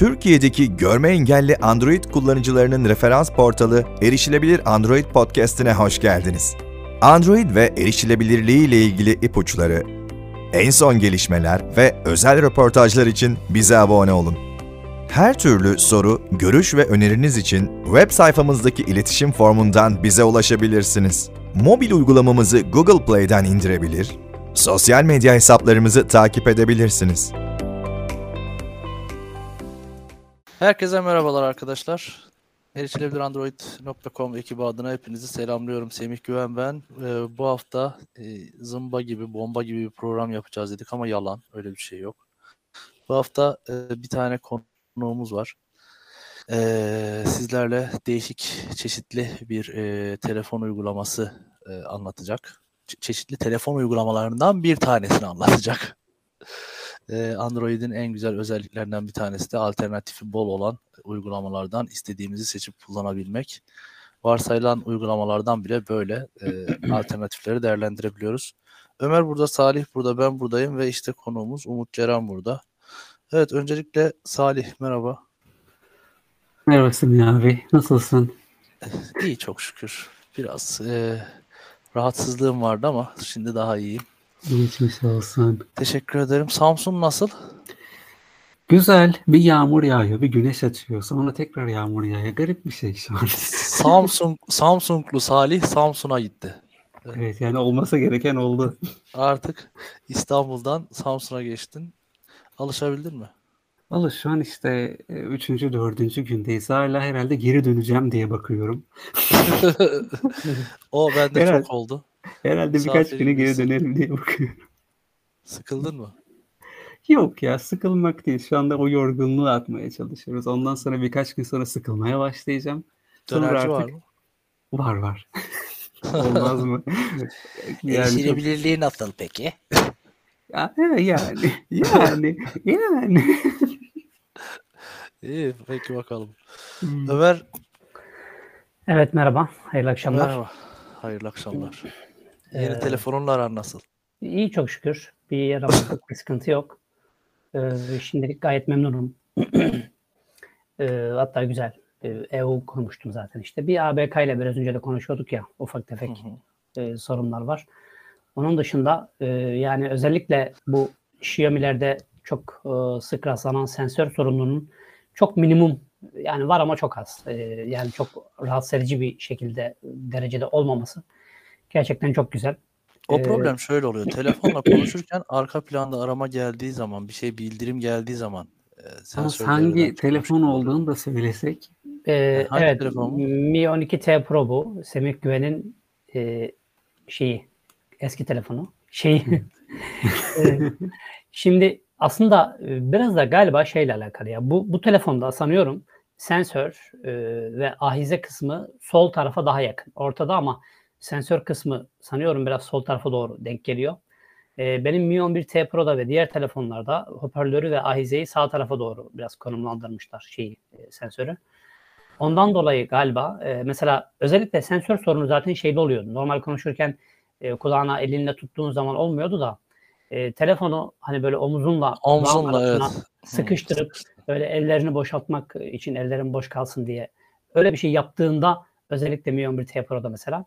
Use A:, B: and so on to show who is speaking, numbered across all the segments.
A: Türkiye'deki görme engelli Android kullanıcılarının referans portalı Erişilebilir Android Podcast'ine hoş geldiniz. Android ve erişilebilirliği ile ilgili ipuçları, en son gelişmeler ve özel röportajlar için bize abone olun. Her türlü soru, görüş ve öneriniz için web sayfamızdaki iletişim formundan bize ulaşabilirsiniz. Mobil uygulamamızı Google Play'den indirebilir, sosyal medya hesaplarımızı takip edebilirsiniz.
B: Herkese merhabalar arkadaşlar. Erişilebilirandroid.com ekibi adına hepinizi selamlıyorum. Semih Güven ben. Ee, bu hafta e, zımba gibi, bomba gibi bir program yapacağız dedik ama yalan. Öyle bir şey yok. Bu hafta e, bir tane konuğumuz var. E, sizlerle değişik, çeşitli bir e, telefon uygulaması e, anlatacak. Çe- çeşitli telefon uygulamalarından bir tanesini anlatacak. Ee, Android'in en güzel özelliklerinden bir tanesi de alternatifi bol olan uygulamalardan istediğimizi seçip kullanabilmek. Varsayılan uygulamalardan bile böyle e, alternatifleri değerlendirebiliyoruz. Ömer burada, Salih burada, ben buradayım ve işte konuğumuz Umut Ceren burada. Evet, öncelikle Salih merhaba.
C: Merhaba Semih abi. Nasılsın?
B: İyi çok şükür. Biraz e, rahatsızlığım vardı ama şimdi daha iyiyim.
C: Geçmiş olsun.
B: Teşekkür ederim. Samsun nasıl?
C: Güzel. Bir yağmur yağıyor, bir güneş açıyor. Sonra tekrar yağmur yağıyor. Garip bir şey şu an.
B: Samsung Samsunglu Salih Samsun'a gitti.
C: evet yani olmasa gereken oldu.
B: Artık İstanbul'dan Samsun'a geçtin. Alışabildin mi?
C: Valla şu an işte e, üçüncü, dördüncü gündeyiz. Hala herhalde geri döneceğim diye bakıyorum.
B: o bende
C: Herhalde.
B: çok oldu.
C: Herhalde birkaç güne geri dönerim diye bakıyorum.
B: Sıkıldın mı?
C: Yok ya sıkılmak değil. Şu anda o yorgunluğu atmaya çalışıyoruz. Ondan sonra birkaç gün sonra sıkılmaya başlayacağım. Sonra
B: Dönerci var
C: artık-
B: mı?
C: Var var. Olmaz mı? yani çok-
B: Erişilebilirliği nasıl peki?
C: Ya, yani yani yani.
B: İyi peki bakalım.
C: Hmm.
B: Ömer
D: Evet merhaba. Hayırlı akşamlar.
B: merhaba. Hayırlı akşamlar. Yeni
D: Ee,
B: telefonunla aran nasıl?
D: İyi çok şükür. Bir yaramazlık, bir sıkıntı yok. Ee, şimdilik gayet memnunum. Ee, hatta güzel. Ee, EU kurmuştum zaten işte. Bir ABK ile biraz önce de konuşuyorduk ya. Ufak tefek
B: Hı hı.
D: e, sorunlar var. Onun dışında e, yani özellikle bu Xiaomi'lerde çok e, sık rastlanan sensör sorununun çok minimum yani var ama çok az. E, yani çok rahatsız edici bir şekilde derecede olmaması gerçekten çok güzel.
B: O
D: Ee,
B: problem şöyle oluyor. Telefonla konuşurken arka planda arama geldiği zaman, bir şey bildirim geldiği zaman e, sensör
C: hangi telefon olduğunu da söylesek.
D: Ee,
B: Hangi
D: evet,
B: telefon?
D: Mi 12T Pro bu. Semih Güven'in e, şeyi, eski telefonu. Şeyi. Ee, şimdi aslında e, biraz da galiba şeyle alakalı ya. Bu, bu telefonda sanıyorum sensör e, ve ahize kısmı sol tarafa daha yakın. Ortada ama sensör kısmı sanıyorum biraz sol tarafa doğru denk geliyor. E, benim Mi 11T Pro'da ve diğer telefonlarda hoparlörü ve ahizeyi sağ tarafa doğru biraz konumlandırmışlar şeyi, e, sensörü. Ondan dolayı galiba e, mesela özellikle sensör sorunu zaten şeyde oluyordu. Normal konuşurken e, kulağına elinle tuttuğun zaman olmuyordu da e, telefonu hani böyle omuzunla arasına
B: evet.
D: sıkıştırıp böyle ellerini boşaltmak için ellerin boş kalsın diye öyle bir şey yaptığında özellikle Mi 11T Pro'da mesela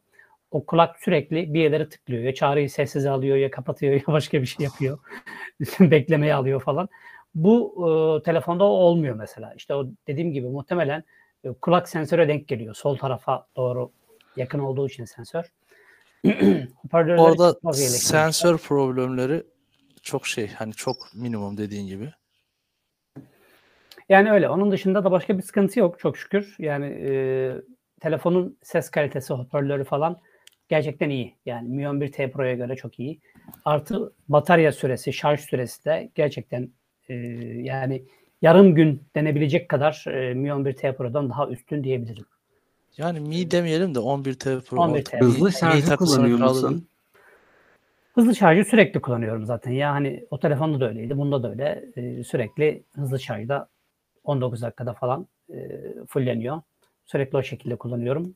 D: o kulak sürekli bir yerlere tıklıyor. Ya çağrıyı sessize alıyor ya kapatıyor ya başka bir şey yapıyor. Beklemeye alıyor falan. Bu e, telefonda olmuyor mesela. İşte o dediğim gibi muhtemelen e, kulak sensöre denk geliyor. Sol tarafa doğru yakın olduğu için sensör.
B: Orada sensör problemleri çok şey hani çok minimum dediğin gibi.
D: Yani öyle. Onun dışında da başka bir sıkıntı yok çok şükür. Yani e, telefonun ses kalitesi, hoparlörü falan gerçekten iyi. Yani Mi 11T Pro'ya göre çok iyi. Artı batarya süresi, şarj süresi de gerçekten e, yani yarım gün denebilecek kadar e, Mi 11T Pro'dan daha üstün diyebilirim.
B: Yani Mi demeyelim de 11T Pro.
D: 11T.
B: artık
C: Hızlı şarjı kullanıyor musun?
D: Hızlı şarjı sürekli kullanıyorum zaten. Ya hani o telefonda da öyleydi. Bunda da öyle. E, sürekli hızlı şarjda 19 dakikada falan e, fulleniyor. Sürekli o şekilde kullanıyorum.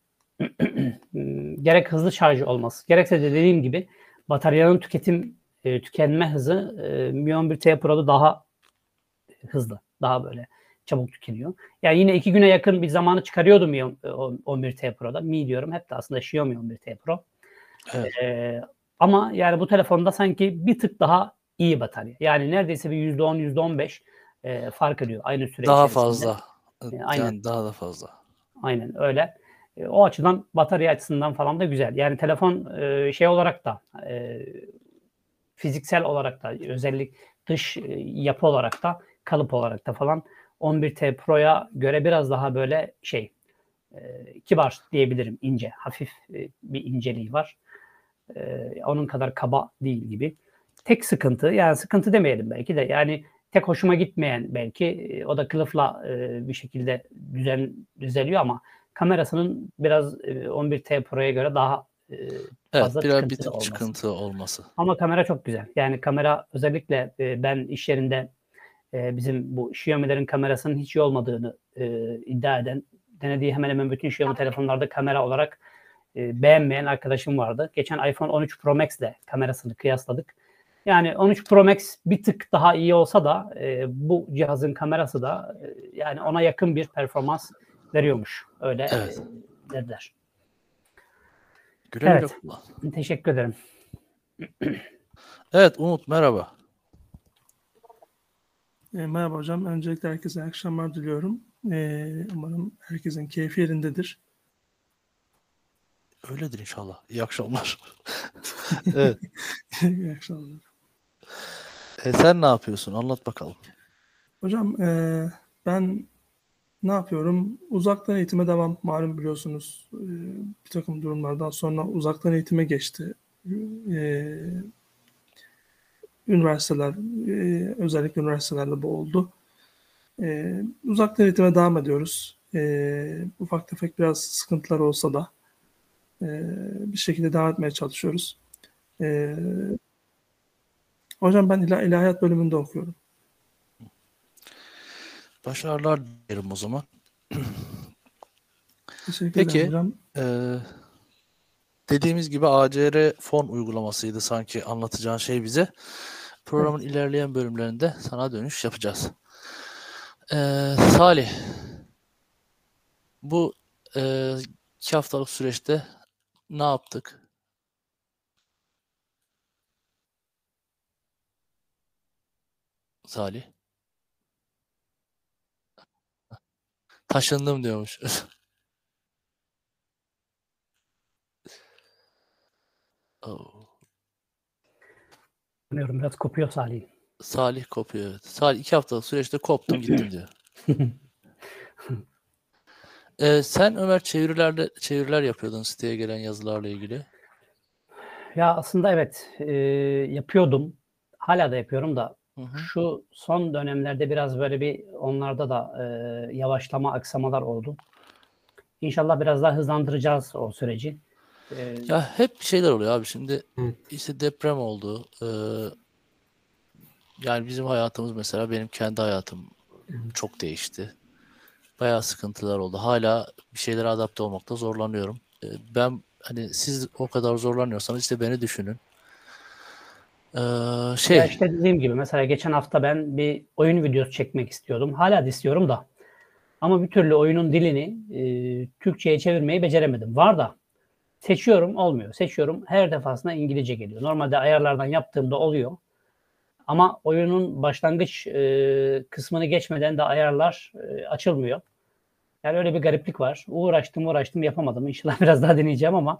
D: Hmm, Gerek hızlı şarjı olması, gerekse de dediğim gibi bataryanın tüketim e, tükenme hızı e, Mi 11T Pro'da daha hızlı. Daha böyle çabuk tükeniyor. Yani yine iki güne yakın bir zamanı çıkarıyordum ya 11T Pro'da. Mi diyorum hep de aslında Xiaomi 11T Pro.
B: Evet.
D: Ee, ama yani bu telefonda sanki bir tık daha iyi batarya. Yani neredeyse bir %10, %15 e, fark ediyor aynı süre
B: Daha
D: içerisinde.
B: fazla.
D: E, aynen.
B: Yani daha da fazla.
D: Aynen öyle. E, o açıdan batarya açısından falan da güzel. Yani telefon e, şey olarak da e, fiziksel olarak da özellik dış yapı olarak da kalıp olarak da falan 11T Pro'ya göre biraz daha böyle şey kibar diyebilirim ince hafif bir inceliği var. Onun kadar kaba değil gibi. Tek sıkıntı yani sıkıntı demeyelim belki de yani tek hoşuma gitmeyen belki o da kılıfla bir şekilde düzen düzeliyor ama kamerasının biraz e, 11T Pro'ya göre daha e,
B: Evet
D: fazla
B: biraz bir tık
D: olması.
B: çıkıntı olması.
D: Ama kamera çok güzel. Yani kamera özellikle e, ben iş yerinde e, bizim bu Xiaomi'lerin kamerasının hiç iyi olmadığını e, iddia eden, denediği hemen hemen bütün Xiaomi telefonlarda kamera olarak e, beğenmeyen arkadaşım vardı. Geçen iPhone 13 Pro Max ile kamerasını kıyasladık. Yani 13 Pro Max bir tık daha iyi olsa da e, bu cihazın kamerası da e, yani ona yakın bir performans veriyormuş. Öyle
B: Evet.
D: e, dediler.
B: Güle güle
D: Evet.
B: kullan.
D: Teşekkür ederim.
B: Evet Umut merhaba.
E: E, merhaba hocam. Öncelikle herkese akşamlar diliyorum. E, umarım herkesin keyfi yerindedir.
B: Öyledir inşallah. İyi akşamlar. evet.
E: iyi akşamlar.
B: E, sen ne yapıyorsun? Anlat bakalım.
E: Hocam e, ben ne yapıyorum? Uzaktan eğitime devam. Malum biliyorsunuz e, bir takım durumlardan sonra uzaktan eğitime geçti. E, üniversiteler, e, özellikle üniversitelerde bu oldu. Uzaktan eğitime devam ediyoruz. Ufak tefek biraz sıkıntılar olsa da bir şekilde devam etmeye çalışıyoruz. Hocam ben ilah- ilahiyat bölümünde okuyorum.
B: Başarılar dilerim o zaman.
E: Teşekkür
B: Peki.
E: ederim.
B: Ee, dediğimiz gibi ACR fon uygulamasıydı sanki anlatacağın şey bize. Programın ilerleyen bölümlerinde sana dönüş yapacağız. Ee, Salih, bu e, iki haftalık süreçte ne yaptık? Salih. Taşındım diyormuş. Oo.
D: Bilmiyorum biraz kopuyor Salih.
B: Salih kopuyor. evet. Salih iki haftalık süreçte koptum gittim diyor. Ee, sen Ömer çevirilerle çeviriler yapıyordun siteye gelen yazılarla ilgili.
D: Ya aslında evet e, yapıyordum. Hala da yapıyorum da
B: Hı hı.
D: şu son dönemlerde biraz böyle bir onlarda da e, yavaşlama, aksamalar oldu. İnşallah biraz daha hızlandıracağız o süreci. E,
B: Ya hep şeyler oluyor abi şimdi
C: Evet.
B: işte deprem oldu. Ee, yani bizim hayatımız mesela benim kendi hayatım çok değişti. Bayağı sıkıntılar oldu. Hala bir şeylere adapte olmakta zorlanıyorum. Ee, ben hani siz o kadar zorlanıyorsanız işte beni düşünün. Ee, şey
D: Ya işte dediğim gibi mesela geçen hafta ben bir oyun videosu çekmek istiyordum. Hala da istiyorum da. Ama bir türlü oyunun dilini e, Türkçe'ye çevirmeyi beceremedim. Var da seçiyorum olmuyor. Seçiyorum her defasında İngilizce geliyor. Normalde ayarlardan yaptığımda oluyor. Ama oyunun başlangıç e, kısmını geçmeden de ayarlar e, açılmıyor. Yani öyle bir gariplik var. Uğraştım uğraştım yapamadım. İnşallah biraz daha deneyeceğim ama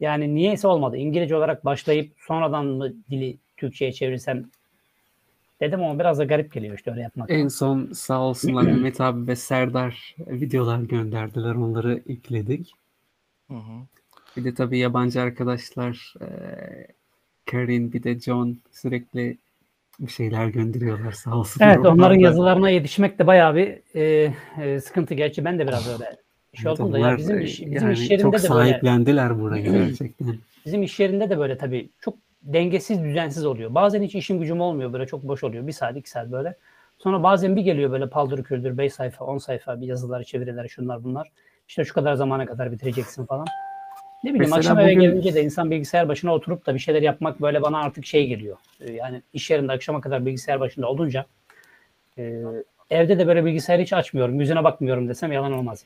D: yani niyeyse olmadı. İngilizce olarak başlayıp sonradan mı dili Türkçe'ye çevirsem dedim ama biraz da garip geliyor işte öyle yapmak.
C: En son sağ olsunlar Mehmet abi ve Serdar videolar gönderdiler. Onları yükledik.
B: Hı hı.
C: Bir de tabii yabancı arkadaşlar eee Karin bir de John sürekli bir şeyler gönderiyorlar sağ olsunlar.
D: Evet onların
C: Onlar da-
D: yazılarına yetişmek de bayağı bir e, e, sıkıntı. Gerçi ben de biraz öyle şey
C: Evet,
D: oldum da ya bizim iş, bizim
C: yani
D: iş yerinde
C: çok
D: de böyle
C: sahiplendiler burayı gerçekten.
D: bizim iş yerinde de böyle tabii çok dengesiz düzensiz oluyor. Bazen hiç işim gücüm olmuyor böyle çok boş oluyor. Bir saat iki saat böyle. Sonra bazen bir geliyor böyle paldır küldür 5 sayfa 10 sayfa bir yazılar çeviriler şunlar bunlar. İşte şu kadar zamana kadar bitireceksin falan. Ne bileyim
C: Mesela
D: akşam eve
C: bugün-
D: gelince de insan bilgisayar başına oturup da bir şeyler yapmak böyle bana artık şey geliyor. Ee, Yani iş yerinde akşama kadar bilgisayar başında olunca e, evde de böyle bilgisayarı hiç açmıyorum. Yüzüne bakmıyorum desem yalan olmaz.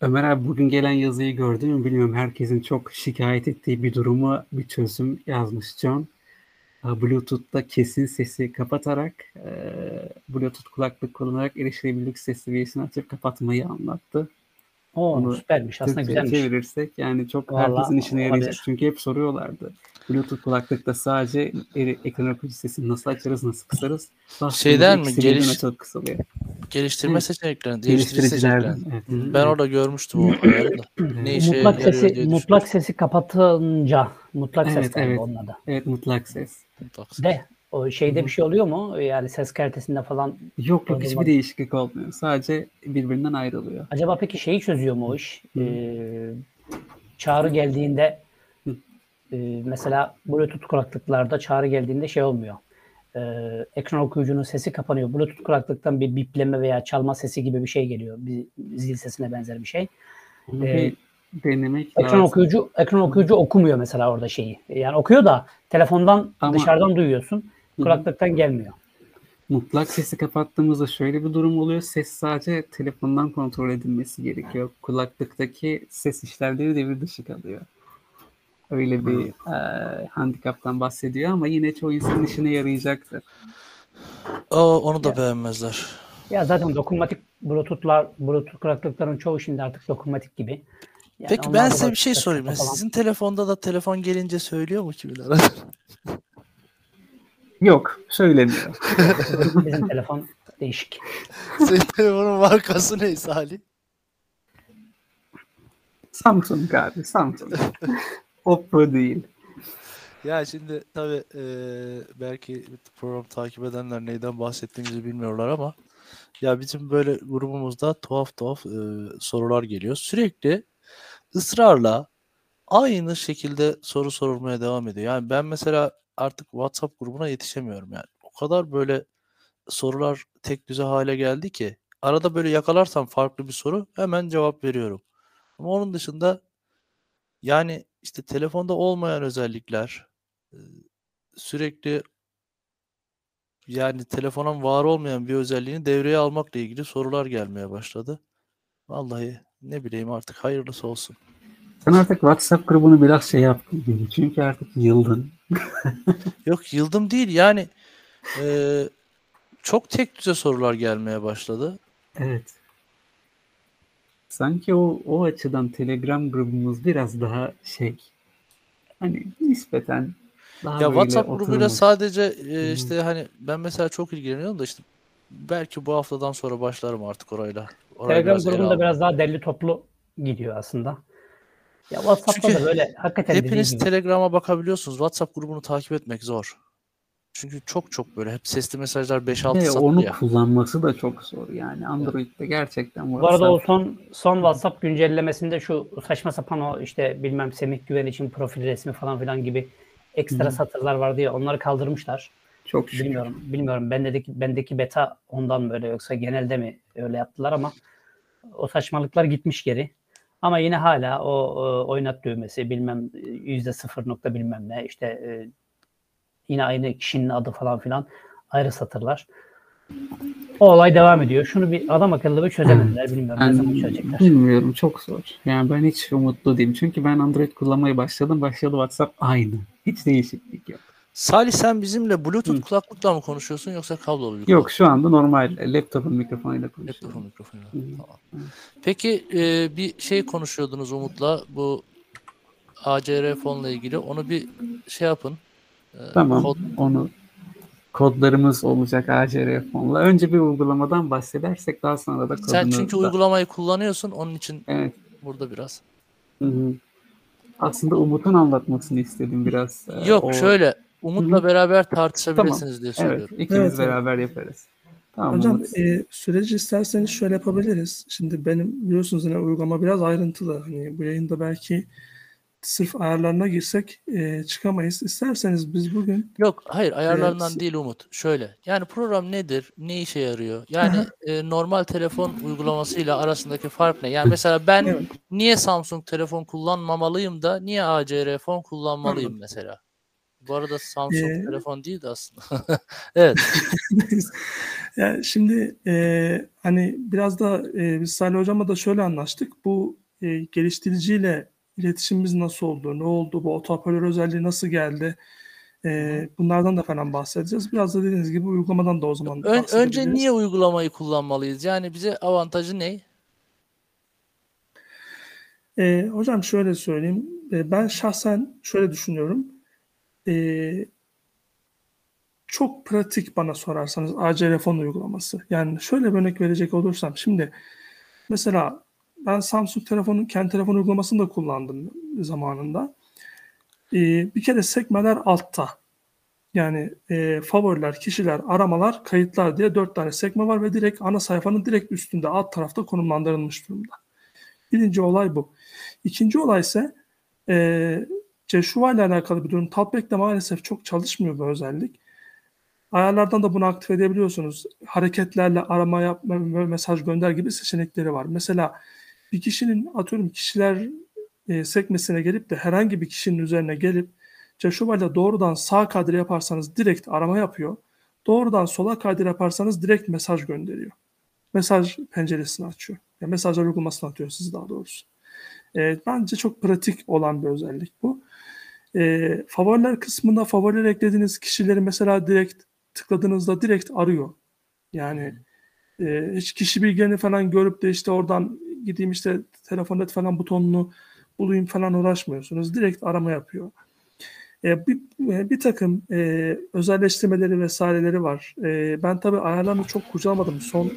C: Ömer abi bugün gelen yazıyı gördün mü bilmiyorum. Herkesin çok şikayet ettiği bir durumu bir çözüm yazmış John. Bluetooth'ta kesin sesi kapatarak e, Bluetooth kulaklık kullanarak erişilebilirlik ses seviyesini açıp kapatmayı anlattı. Bunu
D: süpermiş. Aslında güzelmiş.
C: çevirirsek yani çok
D: Vallahi
C: herkesin işine yarayacak. Çünkü hep soruyorlardı. Bluetooth kulaklıkta sadece ekran okuyucu sesini nasıl açarız, nasıl kısarız?
B: Şeyden mi? Geliş-
C: açılıp kısılıyor.
B: Geliştirme
C: Evet.
B: seçeneklerini,
C: Geliştiricilerden. Evet.
B: Ben orada görmüştüm o ayarı da. Ne işe
D: Mutlak sesi mutlak sesi kapatınca mutlak ses
C: Evet,
D: galiba
C: evet.
D: onun adı.
C: Evet mutlak ses.
B: düşünmüştüm.
D: De o şeyde bir şey oluyor mu? Yani ses kalitesinde falan
C: Yok yok hiçbir değişiklik olmuyor. Sadece birbirinden ayrılıyor.
D: Acaba peki şeyi çözüyor mu o iş? Ee, çağrı geldiğinde. E, mesela Bluetooth kulaklıklarda çağrı geldiğinde şey olmuyor. Ee, ekran okuyucunun sesi kapanıyor. Bluetooth kulaklıktan bir bipleme veya çalma sesi gibi bir şey geliyor. Bir zil sesine benzer bir şey.
C: Bunu
D: Ee,
C: bir denemek
D: Ekran
C: lazım.
D: okuyucu ekran okuyucu okumuyor mesela orada şeyi. Yani okuyor da telefondan
C: Ama-
D: dışarıdan duyuyorsun. Kulaklıktan gelmiyor.
C: Mutlak sesi kapattığımızda şöyle bir durum oluyor. Ses sadece telefondan kontrol edilmesi gerekiyor. Kulaklıktaki ses işlevleri devir dışı kalıyor. Öyle bir eee handikaptan bahsediyor ama yine çoğu insanın işine yarayacaktır.
B: O, onu da beğenmezler.
D: Ya zaten dokunmatik Bluetooth'lar, Bluetooth kulaklıkların çoğu şimdi artık dokunmatik gibi. Yani
B: Peki ben size bir şey sorayım.
D: falan.
B: Sizin telefonda da telefon gelince söylüyor mu kimin arada?
C: Yok, söylemiyor.
D: Bizim telefon değişik.
B: Senin telefonun markası ne Salih?
C: Samsung abi, Samsung. Oppo değil.
B: Ya şimdi tabii eee, belki program takip edenler neyden bahsettiğimizi bilmiyorlar ama ya bizim böyle grubumuzda tuhaf tuhaf eee, sorular geliyor. Sürekli ısrarla aynı şekilde soru sorulmaya devam ediyor. Yani ben mesela artık WhatsApp grubuna yetişemiyorum yani. O kadar böyle sorular tek düze hale geldi ki arada böyle yakalarsam farklı bir soru hemen cevap veriyorum. Ama onun dışında yani işte telefonda olmayan özellikler sürekli yani telefonun var olmayan bir özelliğini devreye almakla ilgili sorular gelmeye başladı. Vallahi ne bileyim artık hayırlısı olsun.
C: Sen artık WhatsApp grubunu biraz şey yaptın. gibi. Çünkü artık yıldın.
B: Yok yıldım değil yani e, çok tek düze sorular gelmeye başladı.
C: Evet. Sanki o o açıdan Telegram grubumuz biraz daha şey hani nispeten daha
B: Ya
C: böyle
B: WhatsApp grubuyla sadece e, işte hani ben mesela çok ilgileniyorum da işte belki bu haftadan sonra başlarım artık orayla. Orayı
D: Telegram
B: biraz
D: grubunda biraz daha derli toplu gidiyor aslında. Ya WhatsApp'ta
B: Çünkü
D: da böyle hakikaten
B: Hepiniz. Telegram'a bakabiliyorsunuz. WhatsApp grubunu takip etmek zor. Çünkü çok çok böyle hep sesli mesajlar 5-6
C: Ve onu
B: ya.
C: kullanması da çok zor yani. Android'de gerçekten
D: Bu arada o
C: WhatsApp
D: son son WhatsApp güncellemesinde şu saçma sapan o işte bilmem Semih Güven için profil resmi falan filan gibi ekstra
C: Hı.
D: satırlar vardı ya onları kaldırmışlar.
C: çok şükür.
D: Bilmiyorum. Bilmiyorum. Bendeki bendeki beta ondan böyle yoksa genelde mi öyle yaptılar ama o saçmalıklar gitmiş geri. Ama yine hala o, o oynat düğmesi bilmem yüzde sıfır nokta bilmem ne işte e, yine aynı kişinin adı falan filan ayrı satırlar. O olay devam ediyor. Şunu bir adam akıllı bir çözemediler. Bilmiyorum ne zaman
C: Ben
D: çözecekler.
C: bilmiyorum çok zor. Yani ben hiç umutlu değilim. Çünkü ben Android kullanmaya başladım. Başladı WhatsApp aynı. Hiç değişiklik yok.
B: Salih sen bizimle Bluetooth
C: Hı.
B: kulaklıkla mı konuşuyorsun yoksa kablolu bir
C: Yok şu anda normal laptopun mikrofonuyla konuşuyorum.
B: Laptopun mikrofonuyla.
C: Hı.
B: Tamam. Peki e, bir şey konuşuyordunuz Umut'la bu ACR fonla ilgili. Onu bir şey yapın. E,
C: Tamam.
B: kod-
C: Onu kodlarımız olacak ACR fonla. Önce bir uygulamadan bahsedersek daha sonra da kodunu
B: Sen çünkü
C: da-
B: uygulamayı kullanıyorsun. Onun için
C: Evet.
B: burada biraz.
C: Hı hı. Aslında Umut'un anlatmasını istedim biraz. Ee,
B: Yok
C: o-
B: şöyle Umut'la
C: Hı
B: beraber tartışabilirsiniz diye
C: Evet,
B: söylüyorum.
C: ikimiz
E: Evet, evet.
C: beraber yaparız. Tamam.
E: Hocam
C: Umut.
E: e, süreci isterseniz şöyle yapabiliriz. Şimdi benim biliyorsunuz yine uygulama biraz ayrıntılı. Hani bu yayında belki sırf ayarlarına girsek e, çıkamayız. İsterseniz biz bugün
B: Yok hayır ayarlarından
E: s-
B: değil Umut. Şöyle yani program nedir? Ne işe yarıyor? Yani e, normal telefon uygulamasıyla arasındaki fark ne? Yani mesela ben
E: Evet.
B: niye Samsung telefon kullanmamalıyım da niye ACR fon kullanmalıyım mesela? Bu arada Samsung
E: Ee,
B: telefon değildi aslında. evet.
E: yani şimdi e, hani biraz da e, biz Salih Hocam'la da şöyle anlaştık. Bu e, geliştiriciyle iletişimimiz nasıl oldu, ne oldu, bu otohoparlör özelliği nasıl geldi? E, bunlardan da falan bahsedeceğiz. Biraz da dediğiniz gibi uygulamadan da o zaman
B: Ön- önce niye uygulamayı kullanmalıyız? Yani bize avantajı ne?
E: E, hocam şöyle söyleyeyim. E, ben şahsen şöyle düşünüyorum. E, çok pratik bana sorarsanız ACRFon uygulaması. Yani şöyle bir örnek verecek olursam. Şimdi mesela ben Samsung telefonu, kendi telefon uygulamasını da kullandım zamanında. E, bir kere sekmeler altta. Yani e, favoriler, kişiler, aramalar, kayıtlar diye dört tane sekme var ve direkt ana sayfanın direkt üstünde alt tarafta konumlandırılmış durumda. Birinci olay bu. İkinci olay ise e, Ceşuva ile alakalı bir durum. Talkback'te maalesef çok çalışmıyor bu özellik. Ayarlardan da bunu aktif edebiliyorsunuz. Hareketlerle arama yapma mesaj gönder gibi seçenekleri var. Mesela bir kişinin atıyorum kişiler e, sekmesine gelip de herhangi bir kişinin üzerine gelip ile doğrudan sağ kaydırı yaparsanız direkt arama yapıyor. Doğrudan sola kaydırı yaparsanız direkt mesaj gönderiyor. Mesaj penceresini açıyor. Ya mesajlar uygulamasını atıyor siz daha doğrusu. E, bence çok pratik olan bir özellik bu. E, favoriler kısmında favoriler eklediğiniz kişileri mesela direkt tıkladığınızda direkt arıyor. Yani e, hiç kişi bilgilerini falan görüp de işte oradan gideyim işte telefon et falan butonunu bulayım falan uğraşmıyorsunuz. Direkt arama yapıyor. E, bir, e, bir takım e, özelleştirmeleri vesaireleri var. E, ben tabii ayarlarını çok kurcalamadım. Son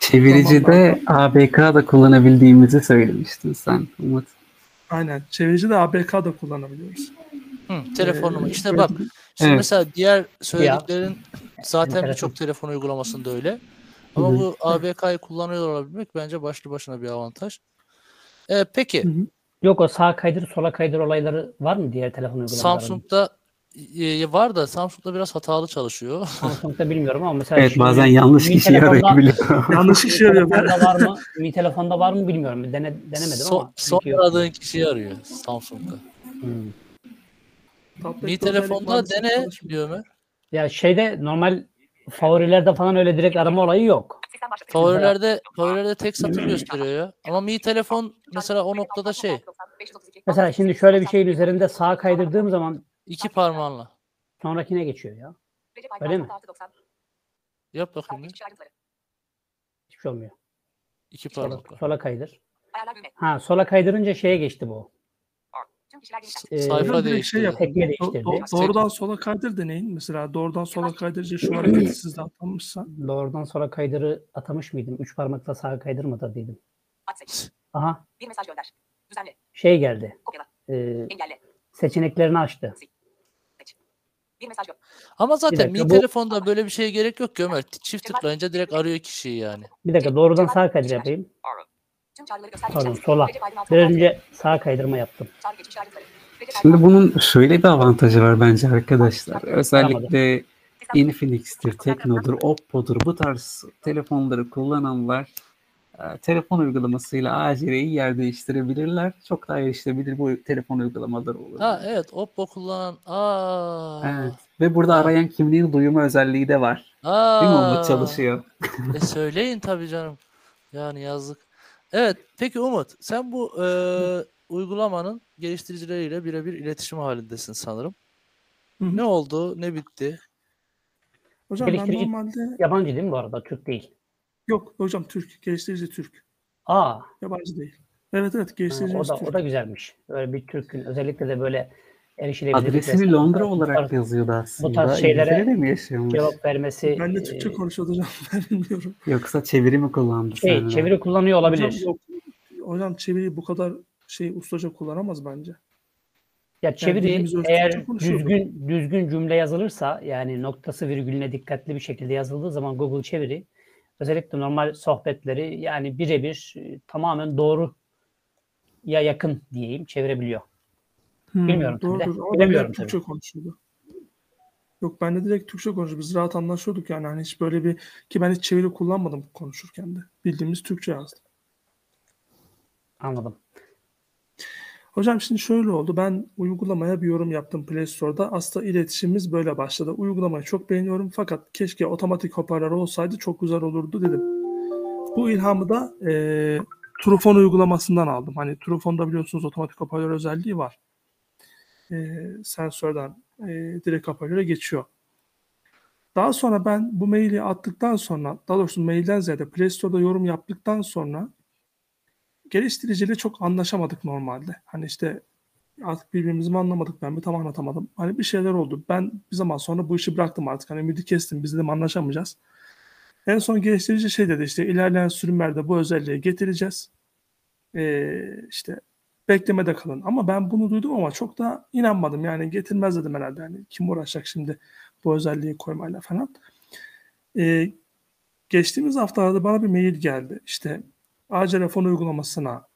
C: Çeviricide ABK da kullanabildiğimizi söylemiştin sen Umut.
E: aynen çevirici de ABK da kullanabiliyoruz.
B: Hı, telefonumu.
E: Ee,
B: İşte bak. Şimdi
C: Evet.
B: mesela diğer söylediklerin zaten birçok telefon uygulamasında öyle. Ama bu ABK'yı kullanıyor olabilmek bence başlı başına bir avantaj. Ee, peki
E: Hı hı.
D: Yok o sağ kaydır sola kaydır olayları var mı diğer telefon uygulamalarında?
B: Samsung'da e, var da Samsung'da biraz hatalı çalışıyor.
D: Samsung'da bilmiyorum ama mesela
C: Evet
D: şimdi
C: bazen yanlış
D: Mi
C: kişiyi
D: telefonda-
C: arayabiliyor.
E: Yanlış
D: Mi
E: yarıyor. Ben-
D: telefonda var mı? Mi telefonda var mı bilmiyorum. Dene, denemedim
B: Son,
D: ama.
B: son
D: belki yok.
B: aradığın kişiyi arıyor Samsung'da.
D: Hmm.
E: Tablet
B: Mi telefonda dene diyor Ömer.
D: Ya şeyde normal favorilerde falan öyle direkt arama olayı yok.
B: Favorilerde favorilerde tek satır gösteriyor ya. Ama Mi telefon mesela o noktada şey
D: Mesela şimdi şöyle bir şeyin üzerinde sağa kaydırdığım zaman
B: iki parmağınla.
D: sonrakine geçiyor ya. Öyle mi?
B: Yap bakayım. bir.
D: Hiçbir şey olmuyor.
B: İki
D: Sola,
B: parmakla.
D: sola kaydır. Ha sola kaydırınca şeye geçti bu.
B: Sayfa
E: direkt şey Do- do- doğrudan sola kaydır deneyin. Mesela doğrudan sola kaydırıcı şu hareketi sizde atlanmışsa.
D: Doğrudan sola kaydırı atamış mıydım? Üç parmakla sağa kaydırmadı dedim. Aha
F: Bir mesaj gönder. Düzenle.
D: şey geldi.
F: Kopyala.
D: Ee,
F: Engelle.
D: seçeneklerini açtı.
F: Bir mesaj gö-
B: Ama zaten
D: dakika,
B: Mi
D: bu-
B: telefonda böyle bir şeye gerek yok ki Ömer. Çift tıklayınca direkt arıyor kişiyi yani.
D: Bir dakika doğrudan sağa kaydır yapayım.
F: Tüm çağrıları göster.
D: Pardon sola. Biraz önce sağa kaydırma yaptım.
C: Şimdi bunun şöyle bir avantajı var bence arkadaşlar. Özellikle Infinix'tir, Tekno'dur, Oppo'dur bu tarz telefonları kullananlar e, telefon uygulamasıyla ACR'yi yer değiştirebilirler. Çok daha erişilebilir bu telefon uygulamaları olur.
B: Ha evet Oppo kullanan. Aa.
C: Evet. Ve burada arayan kimliğini duyma özelliği de var.
B: Aa.
C: Değil mi Umut çalışıyor?
B: E söyleyin tabii canım. Yani yazdık. Evet peki Umut sen bu e, uygulamanın geliştiricileriyle birebir iletişim halindesin sanırım.
E: Hı hı.
B: Ne oldu? Ne bitti?
E: Hocam ben
D: Geliştirici-
E: normalde
D: Yabancı değil mi bu arada? Türk değil.
E: yok hocam Türk. Geliştirici Türk.
D: Aa,
E: Yabancı değil. Evet evet
D: ha,
E: geliştiricimiz
D: o da
E: Türk.
D: o da güzelmiş. Böyle bir Türk'ün özellikle de böyle erişilebilirlik
C: Adresini Londra
D: bu
C: olarak
D: tarz
C: yazıyordu aslında.
D: tarz şeylere
C: mi yaşıyormuş?
D: cevap vermesi
E: Ben de
D: e,
E: Türkçe konuşuyordu hocam. Ben bilmiyorum.
C: Yoksa çeviri mi kullandı
D: şey,
C: senden?
D: çeviri kullanıyor olabilir.
E: Hocam, yok. hocam çeviriyi bu kadar şey ustaca kullanamaz bence.
D: Ya çeviri
E: özgürce
D: eğer düzgün düzgün cümle yazılırsa yani noktası virgülüne dikkatli bir şekilde yazıldığı zaman Google çeviri özellikle normal sohbetleri yani birebir e, tamamen doğru ya yakın diyeyim çevirebiliyor.
E: Hmm,
D: Bilmiyorum tabii de.
E: Doğrudur.
D: Bilemiyorum
E: Türkçe konuşuyordu. Yok ben de direkt Türkçe konuşuyordu. Biz rahat anlaşıyorduk yani. Hani hiç böyle bir ki ben hiç çeviri kullanmadım konuşurken de. Bildiğimiz Türkçe yazdım.
D: Anladım.
E: Hocam şimdi şöyle oldu. Ben uygulamaya bir yorum yaptım Play Store'da. Aslında iletişimimiz böyle başladı. Uygulamayı çok beğeniyorum fakat keşke otomatik hoparlör olsaydı çok güzel olurdu dedim. Bu ilhamı da e, Trufon uygulamasından aldım. Hani Trufon'da biliyorsunuz otomatik hoparlör özelliği var. E, sensörden e, direkt hoparlöre geçiyor. Daha sonra ben bu maili attıktan sonra, daha doğrusu mailden ziyade Play Store'da yorum yaptıktan sonra geliştiriciyle çok anlaşamadık normalde. Hani işte artık birbirimizi mi anlamadık ben mi tam anlatamadım. Hani bir şeyler oldu. Ben bir zaman sonra bu işi bıraktım artık. Hani ümidi kestim. Biz dedim anlaşamayacağız. En son geliştirici şey dedi işte ilerleyen sürümlerde bu özelliği getireceğiz. Ee, işte beklemede kalın. Ama ben bunu duydum ama çok da inanmadım. Yani getirmez dedim herhalde. Yani kim uğraşacak şimdi bu özelliği koymayla falan. Ee, geçtiğimiz haftalarda bana bir mail geldi. İşte AC fon uygulamasına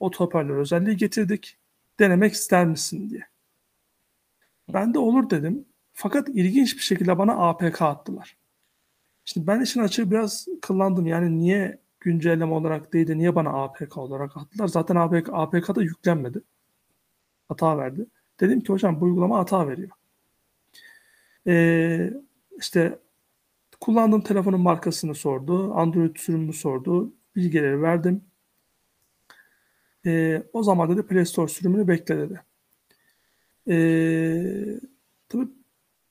E: otoparlör özelliği getirdik. Denemek ister misin diye. Ben de olur dedim. Fakat ilginç bir şekilde bana APK attılar. Şimdi ben işin açığı biraz kıllandım. Yani niye güncelleme olarak değil de niye bana APK olarak attılar? Zaten APK, APK'da yüklenmedi. Hata verdi. Dedim ki hocam bu uygulama hata veriyor. Ee, işte kullandığım telefonun markasını sordu. Android sürümünü sordu. Bilgileri verdim. Ee, o zaman dedi Play Store sürümünü bekle dedi. Ee, tabii